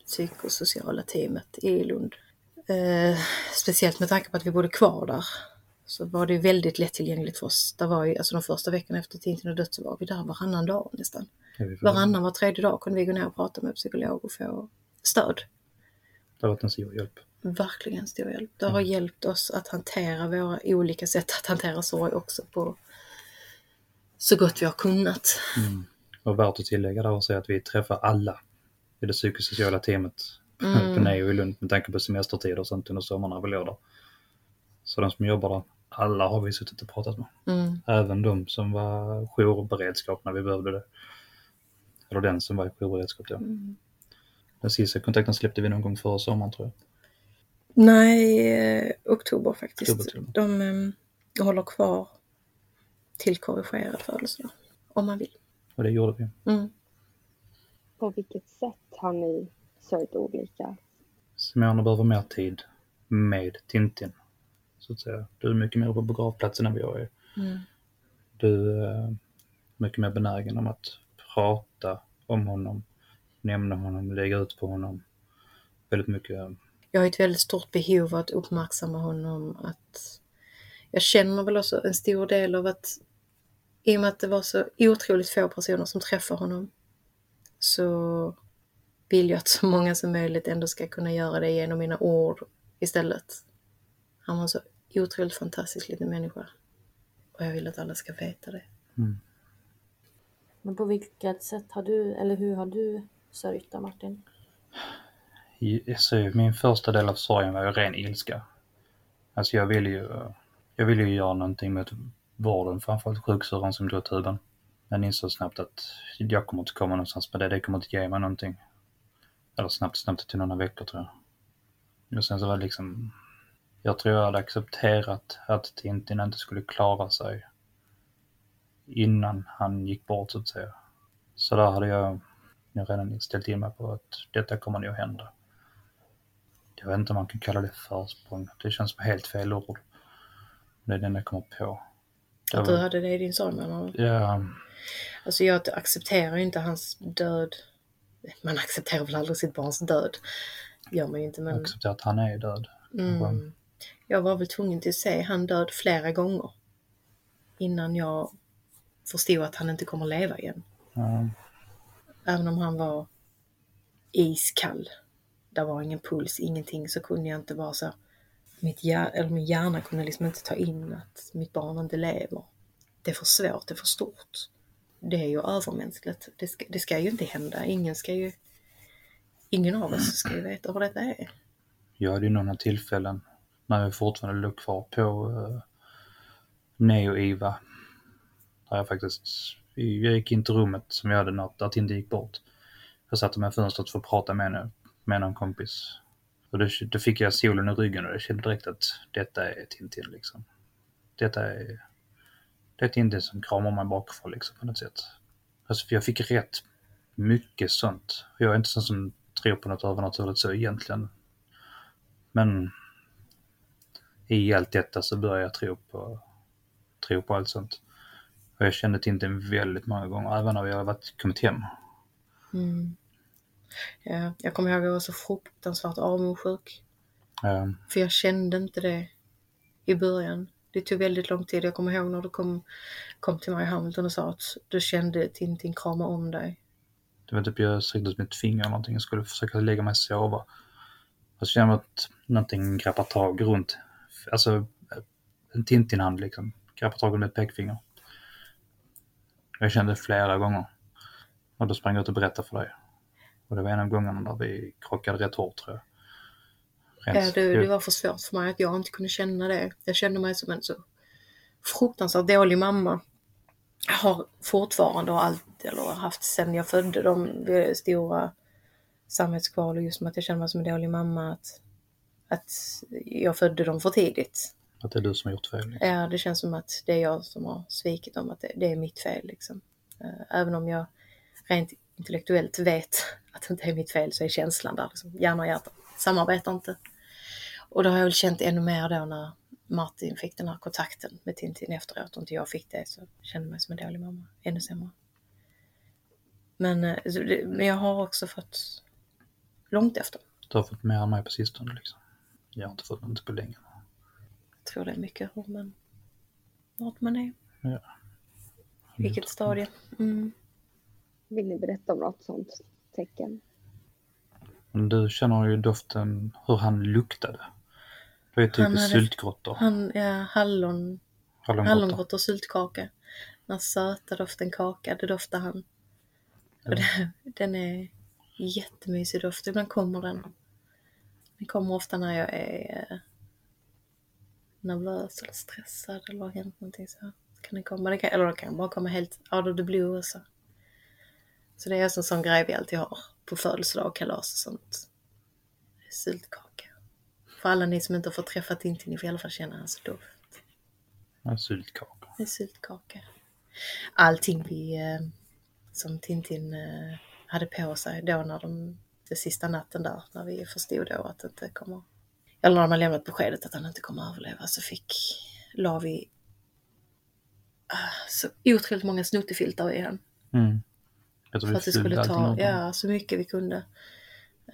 psykosociala teamet i Lund. Eh, speciellt med tanke på att vi bodde kvar där så var det väldigt lättillgängligt för oss. Det var ju, alltså de första veckorna efter Tintin och dött så var vi där varannan dag nästan. Varannan, var tredje dag kunde vi gå ner och prata med psykolog och få stöd. Det har varit en stor hjälp. Verkligen stor hjälp. Det har mm. hjälpt oss att hantera våra olika sätt att hantera sorg också på så gott vi har kunnat. Mm. Och värt att tillägga där också är att vi träffar alla i det psykosociala teamet mm. på Neo i Lund med tanke på semestertider och sånt under sommaren när vi låg där. Så de som jobbar där, alla har vi suttit och pratat med. Mm. Även de som var jourberedskap när vi behövde det. Eller den som var i jourberedskap då. Mm. Den sista kontakten släppte vi någon gång före sommaren tror jag. Nej, eh, oktober faktiskt. Oktober, de eh, håller kvar till korrigerad födelsedag. Om man vill. Och det gjorde vi. Mm. På vilket sätt har ni sörjt olika? Simona behöver mer tid med Tintin. Så att säga. Du är mycket mer på begravplatsen än vad jag är. Mm. Du är mycket mer benägen om att prata om honom, nämna honom, lägga ut på honom. Väldigt mycket. Jag har ett väldigt stort behov av att uppmärksamma honom. Att jag känner väl också en stor del av att i och med att det var så otroligt få personer som träffar honom så vill jag att så många som möjligt ändå ska kunna göra det genom mina ord istället. Han var en otroligt fantastisk liten människa. Och jag vill att alla ska veta det. Mm. Men på vilket sätt har du, eller hur har du sörjt då Martin? Alltså, min första del av sorgen var ju ren ilska. Alltså jag ville ju, jag ville ju göra någonting mot vården, framförallt sjuksyrran som drog tuben. Jag insåg snabbt att jag kommer inte komma någonstans med det, det kommer inte ge mig någonting. Eller snabbt, snabbt till några veckor tror jag. Och sen så var det liksom, jag tror jag hade accepterat att Tintin inte skulle klara sig innan han gick bort så att säga. Så där hade jag, jag redan ställt in mig på att detta kommer nog hända. Jag vet inte om man kan kalla det försprång, det känns som helt fel ord. Det är enda jag kommer på. Att du hade det i din son menar du? Ja. Alltså jag accepterar ju inte hans död. Man accepterar väl aldrig sitt barns död. Gör man ju inte men... Jag accepterar att han är död. Mm. Jag var väl tvungen till att se han död flera gånger. Innan jag förstod att han inte kommer leva igen. Mm. Även om han var iskall. Det var ingen puls, ingenting, så kunde jag inte vara så mitt hjär, eller min hjärna kunde liksom inte ta in att mitt barn inte lever. Det är för svårt, det är för stort. Det är ju övermänskligt. Det ska, det ska ju inte hända. Ingen ska ju... Ingen av oss ska ju veta hur detta är. Jag hade ju några tillfällen när jag fortfarande låg kvar på eh, uh, Neo-IVA. Där jag faktiskt, jag gick in till rummet som jag hade när, där inte gick bort. Jag satte mig i fönstret för att prata med henne, med någon kompis. Och då, då fick jag solen i ryggen och jag kände direkt att detta är Tintin liksom. Detta är, det är Tintin som kramar mig bakifrån liksom på något sätt. Alltså för jag fick rätt mycket sånt. Jag är inte sån som tror på något övernaturligt så egentligen. Men i allt detta så började jag tro på, tro på allt sånt. Och jag kände Tintin väldigt många gånger, även när vi har varit, kommit hem. Mm. Ja, jag kommer ihåg att jag var så fruktansvärt avundsjuk. Ja. För jag kände inte det i början. Det tog väldigt lång tid. Jag kommer ihåg när du kom, kom till mig i Hamilton och sa att du kände Tintin krama om dig. Det var typ jag sträckte ut mitt finger eller någonting. Jag skulle försöka lägga mig och sova. Och så kände jag att någonting greppar tag runt, alltså en Tintin-hand liksom. Greppar tag runt ett pekfinger. Jag kände flera gånger. Och då sprang jag ut och berättade för dig. Och det var en av gångerna där vi krockade rätt hårt tror jag. Ja, det, det var för svårt för mig att jag inte kunde känna det. Jag kände mig som en så fruktansvärt dålig mamma. Jag har fortfarande och allt, eller haft sen jag födde de stora samvetskval och just med att jag känner mig som en dålig mamma. Att, att jag födde dem för tidigt. Att det är du som har gjort fel? Liksom. Ja, det känns som att det är jag som har svikit dem, att det, det är mitt fel. Liksom. Eh, även om jag rent intellektuellt vet att det inte är mitt fel så är känslan där. Liksom. Hjärna och hjärta samarbetar inte. Och det har jag väl känt ännu mer då när Martin fick den här kontakten med Tintin efteråt och inte jag fick det så kände jag mig som en dålig mamma. Ännu sämre. Men, eh, men jag har också fått långt efter. Du har fått mer än mig på sistone liksom. Jag har inte fått något på länge. Jag tror det är mycket hur man, vart man är. Ja. Vilket stadie. Mm. Vill ni berätta om något sånt tecken? Men du känner ju doften, hur han luktade. Det är typ syltgrottor. Han, ja, hallon, hallongrottor och syltkaka. Den söta doften kaka, det doftar han. Ja. Och det, den är jättemysig doft. Ibland kommer den. Den kommer ofta när jag är eh, nervös eller stressad eller har hänt någonting så. Kan den komma. Det kan, eller det kan bara komma helt out of the blue också. Så det är en sån grej vi alltid har på födelsedag och kalas och sånt. Syltkaka. För alla ni som inte har fått träffa Tintin, ni får i alla fall känna hans doft. En syltkaka. En syltkaka. Allting vi, eh, som Tintin eh, hade på sig då när de, den sista natten där, när vi förstod då att det inte kommer, eller när man lämnat beskedet att han inte kommer att överleva, så fick, la vi uh, så otroligt många snuttefiltar i han. Mm. För att det skulle ta, ja, så mycket vi kunde.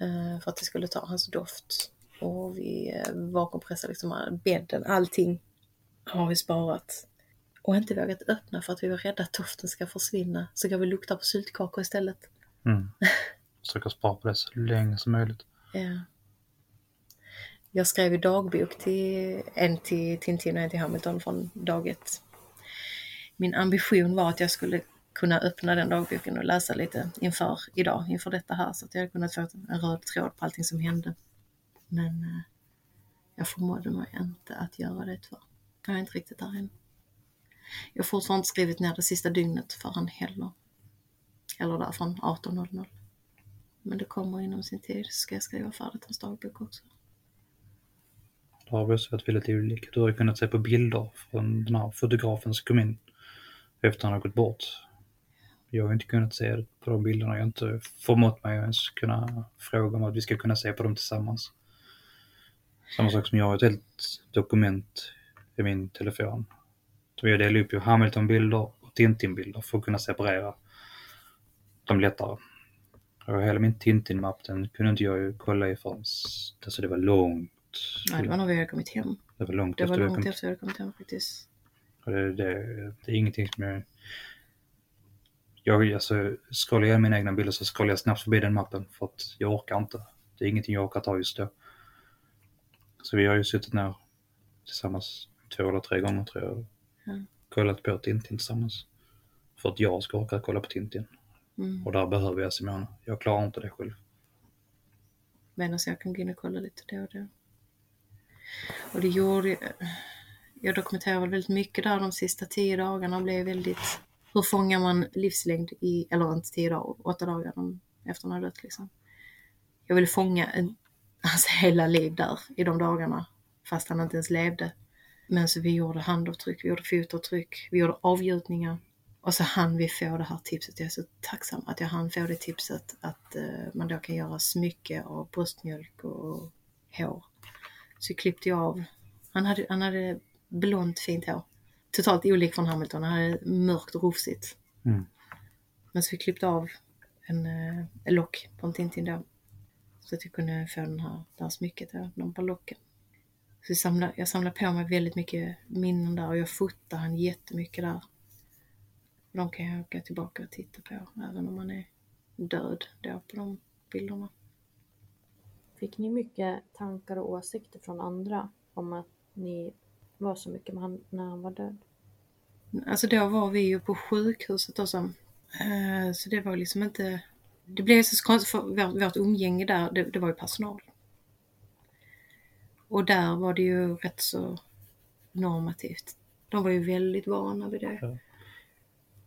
Uh, för att det skulle ta hans doft. Och vi uh, vakuumpressade liksom bädden, allting har vi sparat. Och inte vågat öppna för att vi var rädda att doften ska försvinna. Så kan vi lukta på syltkakor istället. Mm. Försöka spara på det så länge som möjligt. Ja. Jag skrev ju dagbok till en till Tintin och en till Hamilton från dag ett. Min ambition var att jag skulle kunna öppna den dagboken och läsa lite inför idag, inför detta här, så att jag hade kunnat få en röd tråd på allting som hände. Men eh, jag förmådde mig inte att göra det tyvärr. Jag är inte riktigt där än. Jag har fortfarande inte skrivit ner det sista dygnet förrän heller. Eller där från 18.00. Men det kommer inom sin tid så ska jag skriva färdigt hans dagbok också. Då har vi också varit väldigt olika. Du har ju kunnat se på bilder från den här fotografen som kom in efter han har gått bort. Jag har inte kunnat se det på de bilderna. Jag har inte förmått mig att ens kunna fråga om att vi ska kunna se på dem tillsammans. Samma sak som jag har ett helt dokument i min telefon. Så jag delar upp ju Hamilton-bilder och Tintin-bilder för att kunna separera dem lättare. Och hela min Tintin-mapp den kunde inte jag ju kolla i förrän alltså det var långt. Nej, det var när vi hade kommit hem. Det var långt det efter var långt efter vi hade kommit hem faktiskt. Och det, det, det är ingenting som jag... Jag alltså, scrollar jag mina egna bilder så scrollar jag snabbt förbi den mappen för att jag orkar inte. Det är ingenting jag orkar ta just då. Så vi har ju suttit ner tillsammans två eller tre gånger tror jag. Ja. Kollat på Tintin tillsammans. För att jag ska orka kolla på Tintin. Mm. Och där behöver jag Simona. Jag klarar inte det själv. Men alltså jag kan gå in och kolla lite då och då. Och det gjorde jag. Jag dokumenterade väldigt mycket där de sista tio dagarna och blev väldigt... Hur fångar man livslängd i, eller inte tio dagar, åtta dagar efter han har dött liksom. Jag ville fånga en, hans hela liv där i de dagarna, fast han inte ens levde. Men så vi gjorde handavtryck, vi gjorde fotavtryck, vi gjorde avgjutningar. Och så hann vi få det här tipset. Jag är så tacksam att jag hann få det tipset att uh, man då kan göra smycke av bröstmjölk och hår. Så klippte jag av. Han hade, han hade blont fint hår. Totalt olik från Hamilton. Han hade mörkt och rufsigt. Mm. Men så vi klippte av en, uh, en lock på en Tintin då. Så att jag kunde få den här, det här smycket, då, de på locken. Så jag samlade, jag samlade på mig väldigt mycket minnen där och jag fotade han jättemycket där. De kan jag åka tillbaka och titta på även om man är död då på de bilderna. Fick ni mycket tankar och åsikter från andra om att ni var så mycket med han när han var död? Alltså då var vi ju på sjukhuset och så. Eh, Så det var liksom inte... Det blev så konstigt för vårt, vårt umgänge där, det, det var ju personal. Och där var det ju rätt så normativt. De var ju väldigt vana vid det.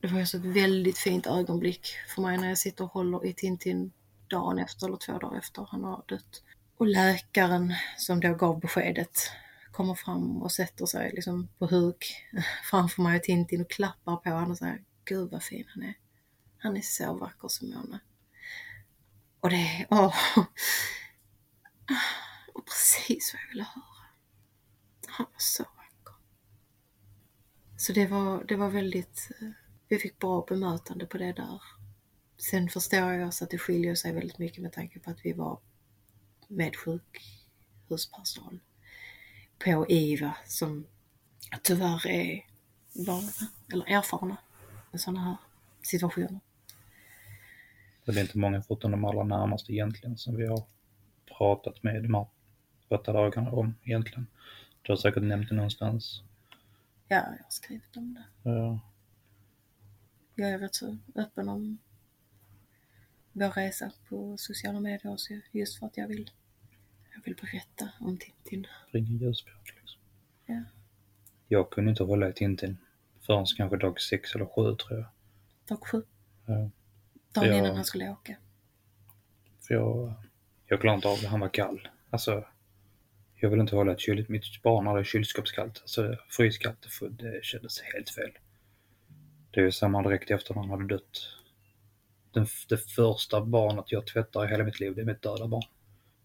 Det var ju så ett väldigt fint ögonblick för mig när jag sitter och håller i Tintin dagen efter eller två dagar efter han har dött. Och läkaren som då gav beskedet kommer fram och sätter sig liksom på huk framför mig och Tintin och klappar på honom och säger Gud vad fin han är. Han är så vacker Simone. Och det är, åh. Och precis vad jag ville höra. Han var så vacker. Så det var, det var väldigt, eh, vi fick bra bemötande på det där. Sen förstår jag också att det skiljer sig väldigt mycket med tanke på att vi var med sjukhuspersonal på IVA som tyvärr är vana eller erfarna med sådana här situationer. Det är inte många förutom de allra närmaste egentligen som vi har pratat med de här åtta dagarna om egentligen. Du har säkert nämnt det någonstans. Ja, jag har skrivit om det. Ja. Jag är rätt så öppen om vår resa på sociala medier också, just för att jag vill, jag vill berätta om Tintin. Ringa ljusspjut liksom. Ja. Jag kunde inte hålla i Tintin förrän kanske dag sex eller sju tror jag. Dag sju, Ja. dagen Ja. innan han skulle åka. För jag, jag klarade inte av det, han var kall. Alltså, jag vill inte hålla ett kyl, mitt barn hade kylskåpskallt. Alltså fryskallt, det, det kändes helt fel. Det är ju samma direkt efter han hade dött. Den, det första barnet jag tvättar i hela mitt liv, det är mitt döda barn.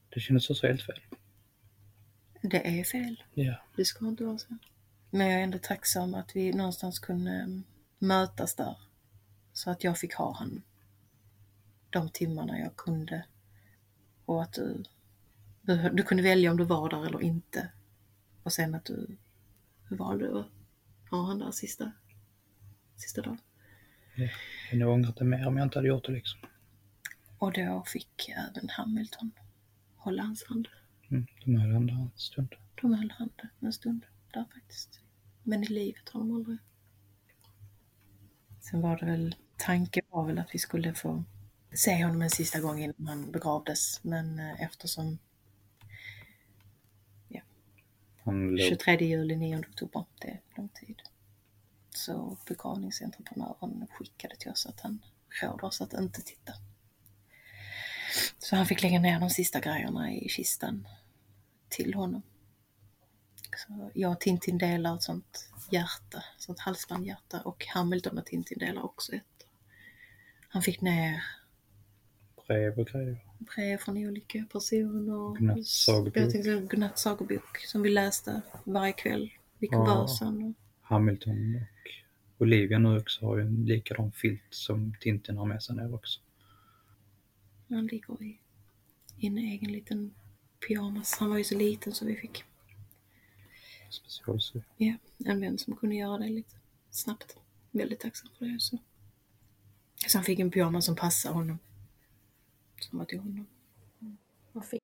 Det kändes också helt fel. Det är fel. Ja. Det ska inte vara så. Men jag är ändå tacksam att vi någonstans kunde mm, mötas där. Så att jag fick ha han de timmarna jag kunde. Och att du, du, du kunde välja om du var där eller inte. Och sen att du, du valde att ha han där sista, sista dagen. Jag hade ångrat det mer om jag inte hade gjort det liksom. Och då fick även Hamilton hålla hans hand. Mm, de höll ändå en stund. De höll handen en stund där faktiskt. Men i livet har de aldrig. Sen var det väl, tanken var väl att vi skulle få se honom en sista gång innan han begravdes. Men eh, eftersom låg 23 juli, 9 oktober, det är lång tid. Så begravningsentreprenören skickade till oss att han råder oss att inte titta. Så han fick lägga ner de sista grejerna i kistan till honom. Så jag och Tintin delar ett sånt hjärta, sånt halsbandhjärta och Hamilton och Tintin delar också ett. Han fick ner brev och grejer. brev från olika personer. Godnatts sagobok. Godnatts sagobok som vi läste varje kväll vid kuversen. Hamilton och Olivia nu också har ju en likadan filt som Tintin har med sig ner också. Han ligger i, i en egen liten pyjamas. Han var ju så liten så vi fick Specialsy. ja, en vän som kunde göra det lite snabbt. Väldigt tacksam för det. Så, så han fick en pyjamas som passade honom. Som var till honom. Vad fick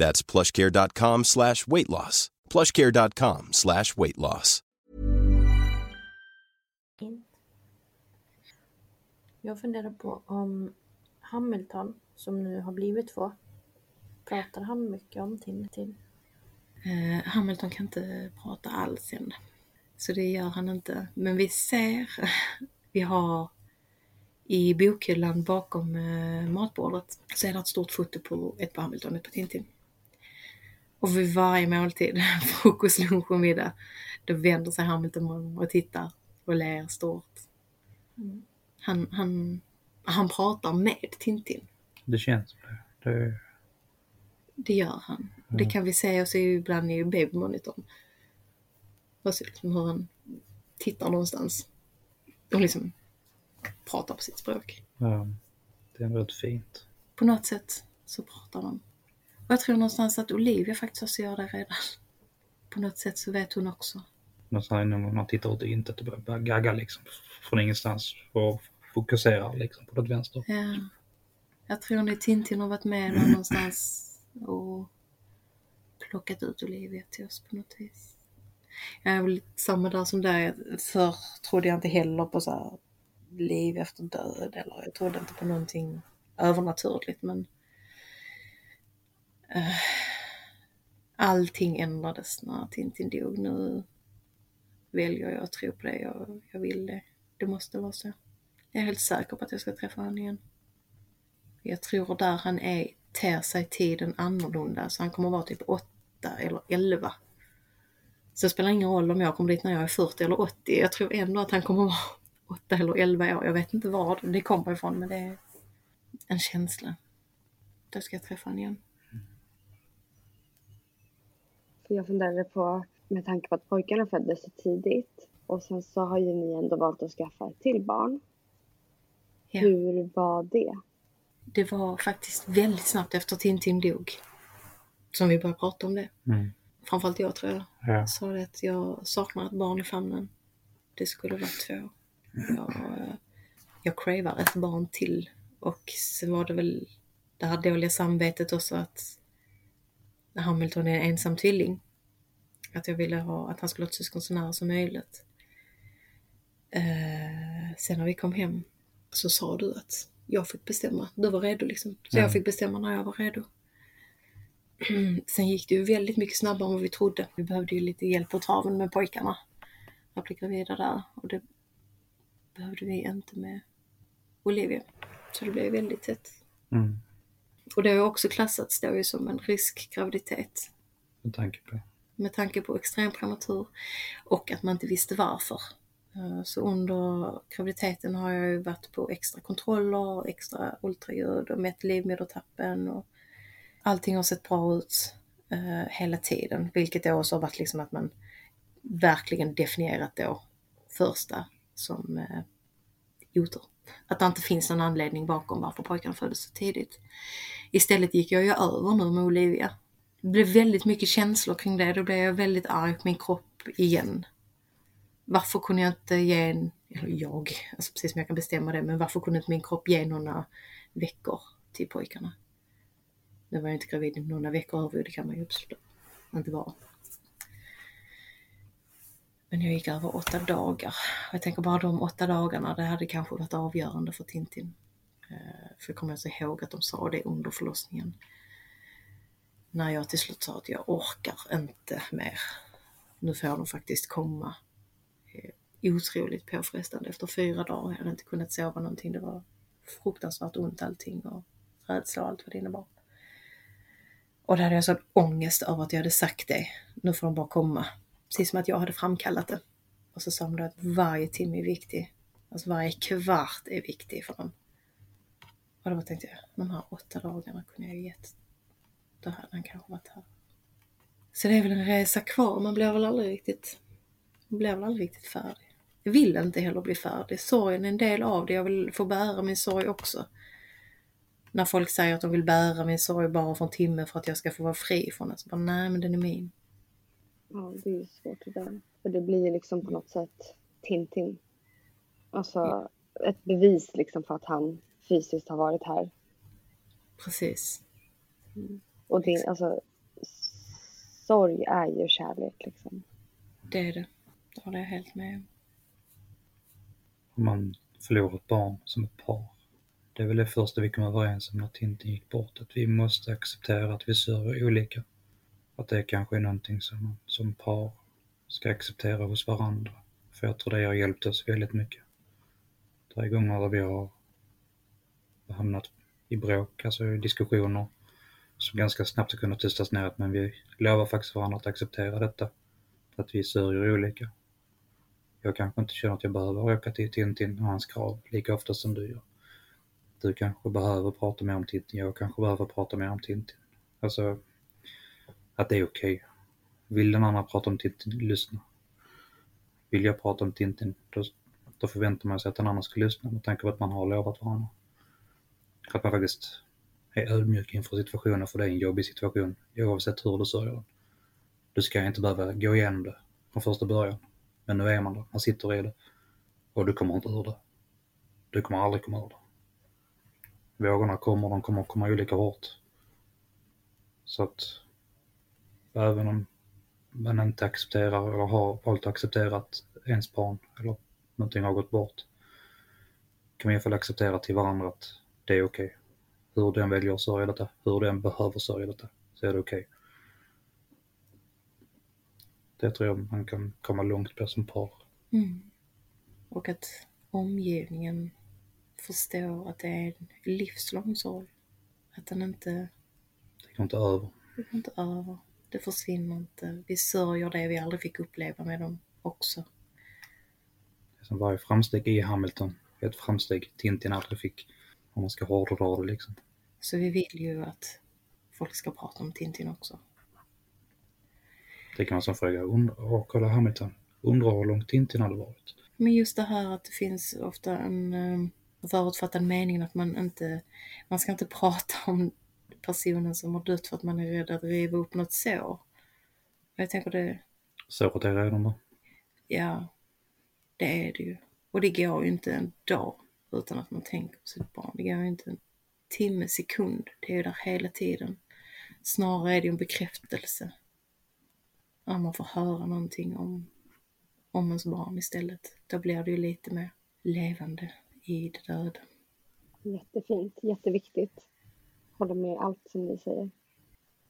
That's plushcare.com slash weight loss. plushcare.com slash weight loss. Jag funderar på om Hamilton, som nu har blivit två, pratar han mycket om Tintin? Eh, Hamilton kan inte prata alls än. Så det gör han inte. Men vi ser, vi har i bokhyllan bakom eh, matbordet så är det ett stort foto på ett på Hamilton och ett på Tintin. Och vid varje måltid, frukost, lunch och middag, då vänder sig Hamilton om och tittar och ler stort. Mm. Han, han, han pratar med Tintin. Det känns det. det Det gör han. Det kan vi se också ibland i babymonitorn. Alltså liksom hur han tittar någonstans och liksom pratar på sitt språk. ja, det är rätt fint. På något sätt så pratar de. Och jag tror någonstans att Olivia faktiskt också gör det redan. På något sätt så vet hon också. Nästan när man tittar ut i intet och börjar- gagga liksom från ingenstans och fokuserar liksom på något vänster. Ja. Jag tror ni Tintin har varit med där någonstans och plockat ut Olivia till oss på något vis. Jag är väl samma där som dig. Förr trodde jag inte heller på så här liv efter död eller jag trodde inte på någonting övernaturligt men Eh, allting ändrades när Tintin dog. Nu väljer jag att tro på det. Jag, jag vill det. Det måste vara så. Jag är helt säker på att jag ska träffa honom igen. Jag tror där han är ter sig tiden annorlunda. Så han kommer vara typ 8 eller 11. Så det spelar ingen roll om jag kommer dit när jag är 40 eller 80. Jag tror ändå att han kommer vara 8 eller 11 år. Jag vet inte var det kommer ifrån men det är en känsla. Då ska jag träffa honom igen. För jag funderade på, med tanke på att pojkarna föddes så tidigt och sen så har ju ni ändå valt att skaffa ett till barn. Ja. Hur var det? Det var faktiskt väldigt snabbt efter Tintin dog. Som vi började prata om det. Mm. Framförallt jag tror jag. Ja. sa det att jag saknar ett barn i famnen. Det skulle vara två. Jag, eh, jag cravar ett barn till. Och sen var det väl det här dåliga samvetet också att Hamilton är en ensam tvilling. Att jag ville ha, att han skulle ha ett syskon så nära som möjligt. Eh, sen när vi kom hem så sa du att jag fick bestämma. Du var redo liksom. Så Ja. jag fick bestämma när jag var redo. Sen gick det ju väldigt mycket snabbare än vad vi trodde. Vi behövde ju lite hjälp på traven med pojkarna. Att bli gravida där. Och det behövde vi inte med Olivia. Så det blev väldigt tätt. Mm. Och det har också klassats då ju som en riskgraviditet. Med tanke på. Med tanke på extrem prematur och att man inte visste varför. Eh, Så under graviditeten har jag ju varit på extra kontroller, extra ultraljud och mätt livmodertappen och allting har sett bra ut eh, hela tiden. Vilket då också har varit liksom att man verkligen definierat då första som eh, otur. Att det inte finns någon anledning bakom varför pojkarna föddes så tidigt. Istället gick jag ju över nu med Olivia. Det blev väldigt mycket känslor kring det. Då blev jag väldigt arg på min kropp igen. Varför kunde jag inte ge en, eller jag, alltså precis som jag kan bestämma det, men varför kunde inte min kropp ge några veckor till pojkarna? Nu var jag inte gravid några veckor över, det kan man ju absolut inte vara. Men jag gick över åtta dagar. Jag tänker bara de åtta dagarna, det hade kanske varit avgörande för Tintin. Eh, för jag kommer alltså ihåg att de sa det under förlossningen. När jag till slut sa att jag orkar inte mer. Nu får de faktiskt komma. Eh, otroligt påfrestande efter fyra dagar. Jag hade inte kunnat sova någonting. Det var fruktansvärt ont allting och rädsla och allt vad det innebar. Och då hade jag sån ångest över att jag hade sagt det. Nu får de bara komma. Precis som att jag hade framkallat det. Och så sa de då att varje timme är viktig. Alltså varje kvart är viktig för dem. Och då tänkte jag, de här åtta dagarna kunde jag ju gett. Då hade han kanske varit här. Så det är väl en resa kvar. Man blir väl aldrig riktigt, man blir väl aldrig riktigt färdig. Jag vill inte heller bli färdig. Sorgen är en del av det. Jag vill få bära min sorg också. När folk säger att de vill bära min sorg bara för en timme för att jag ska få vara fri från den. Så bara, nej men den är min. Ja, det är ju svårt det där. För det blir ju liksom på något sätt Tintin. Alltså ett bevis liksom för att han fysiskt har varit här. Precis. Och det, alltså, sorg är ju kärlek liksom. Det är det. Det håller jag helt med om. Om man förlorar ett barn som ett par. Det är väl det första vi kom överens om när Tintin gick bort, att vi måste acceptera att vi sörjer olika. Att det kanske är någonting som man som par ska acceptera hos varandra. För jag tror det har hjälpt oss väldigt mycket. Det är gånger där vi har hamnat i bråk, alltså i diskussioner som ganska snabbt har kunnat tystas ner, men vi lovar faktiskt varandra att acceptera detta. Att vi sörjer olika. Jag kanske inte känner att jag behöver åka till Tintin och hans krav lika ofta som du gör. Du kanske behöver prata mer om Tintin, jag kanske behöver prata mer om Tintin. Alltså, att det är okej. Okay. Vill den andra prata om Tintin, lyssna. Vill jag prata om Tintin, då, då förväntar man sig att den andra ska lyssna med tanke på att man har lovat varandra. Att man faktiskt är ödmjuk inför situationen, för det är en jobbig situation oavsett hur du sörjer den. Du ska inte behöva gå igenom det från första början. Men nu är man där, man sitter i det. Och du kommer inte ur det. Du kommer aldrig komma ur det. Vågorna kommer, de kommer komma olika hårt. Så att även om man inte accepterar eller har valt att acceptera att ens barn eller någonting har gått bort kan man i alla fall acceptera till varandra att det är okej. Okay. Hur den väljer att sörja detta, hur den behöver sörja detta, så är det okej. Okay. Det tror jag man kan komma långt på som par. Mm. Och att omgivningen förstår att det är en livslång sorg. Att den inte... Det går inte över. Det går inte över. Det försvinner inte. Vi sörjer det vi aldrig fick uppleva med dem också. Som varje framsteg i Hamilton är ett framsteg Tintin aldrig fick. Om man ska hårdra det liksom. Så vi vill ju att folk ska prata om Tintin också. Det kan man som fråga, undra, kolla Hamilton, undrar hur långt Tintin hade varit. Men just det här att det finns ofta en um, förutfattad mening att man inte, man ska inte prata om personen som har dött för att man är rädd att riva upp något sår. Jag tänker det... Såret är redan där. Ja, det är det ju. Och det går ju inte en dag utan att man tänker på sitt barn. Det går ju inte en timme, sekund. Det är ju där hela tiden. Snarare är det ju en bekräftelse. Om man får höra någonting om, om ens barn istället. Då blir det ju lite mer levande i det döda. Jättefint, jätteviktigt. Håller med allt som ni säger.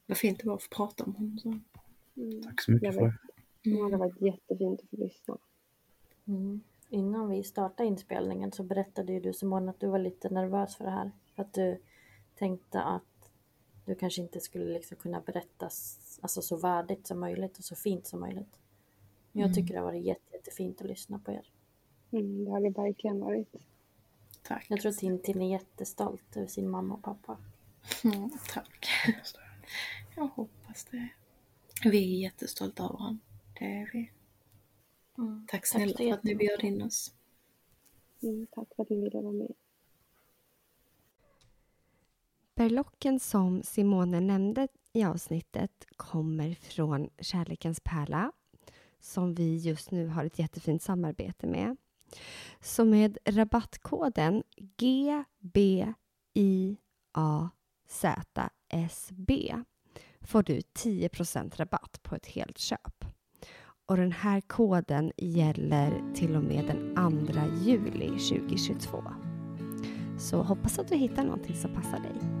Vad fint det var att få prata om honom. Så. Mm. Tack så mycket för det. Mm. Det har varit jättefint att få lyssna. Mm. Innan vi startade inspelningen så berättade ju du Simone att du var lite nervös för det här. För att du tänkte att du kanske inte skulle liksom kunna berätta alltså, så värdigt som möjligt och så fint som möjligt. Men jag mm. tycker det har varit jätte, jättefint att lyssna på er. Mm, det har det verkligen varit. Tack. Jag tror att Tintin är jättestolt över sin mamma och pappa. Mm, tack. Jag hoppas det. Vi är jättestolta över honom. Det är vi. Mm. Tack snälla tack för att ni bjöd in oss. Mm, tack för att ni ville vara med. Berlocken som Simone nämnde i avsnittet kommer från Kärlekens pärla som vi just nu har ett jättefint samarbete med. Så med rabattkoden ZSB får du 10% rabatt på ett helt köp. Och den här koden gäller till och med den 2 juli 2022. Så hoppas att du hittar någonting som passar dig.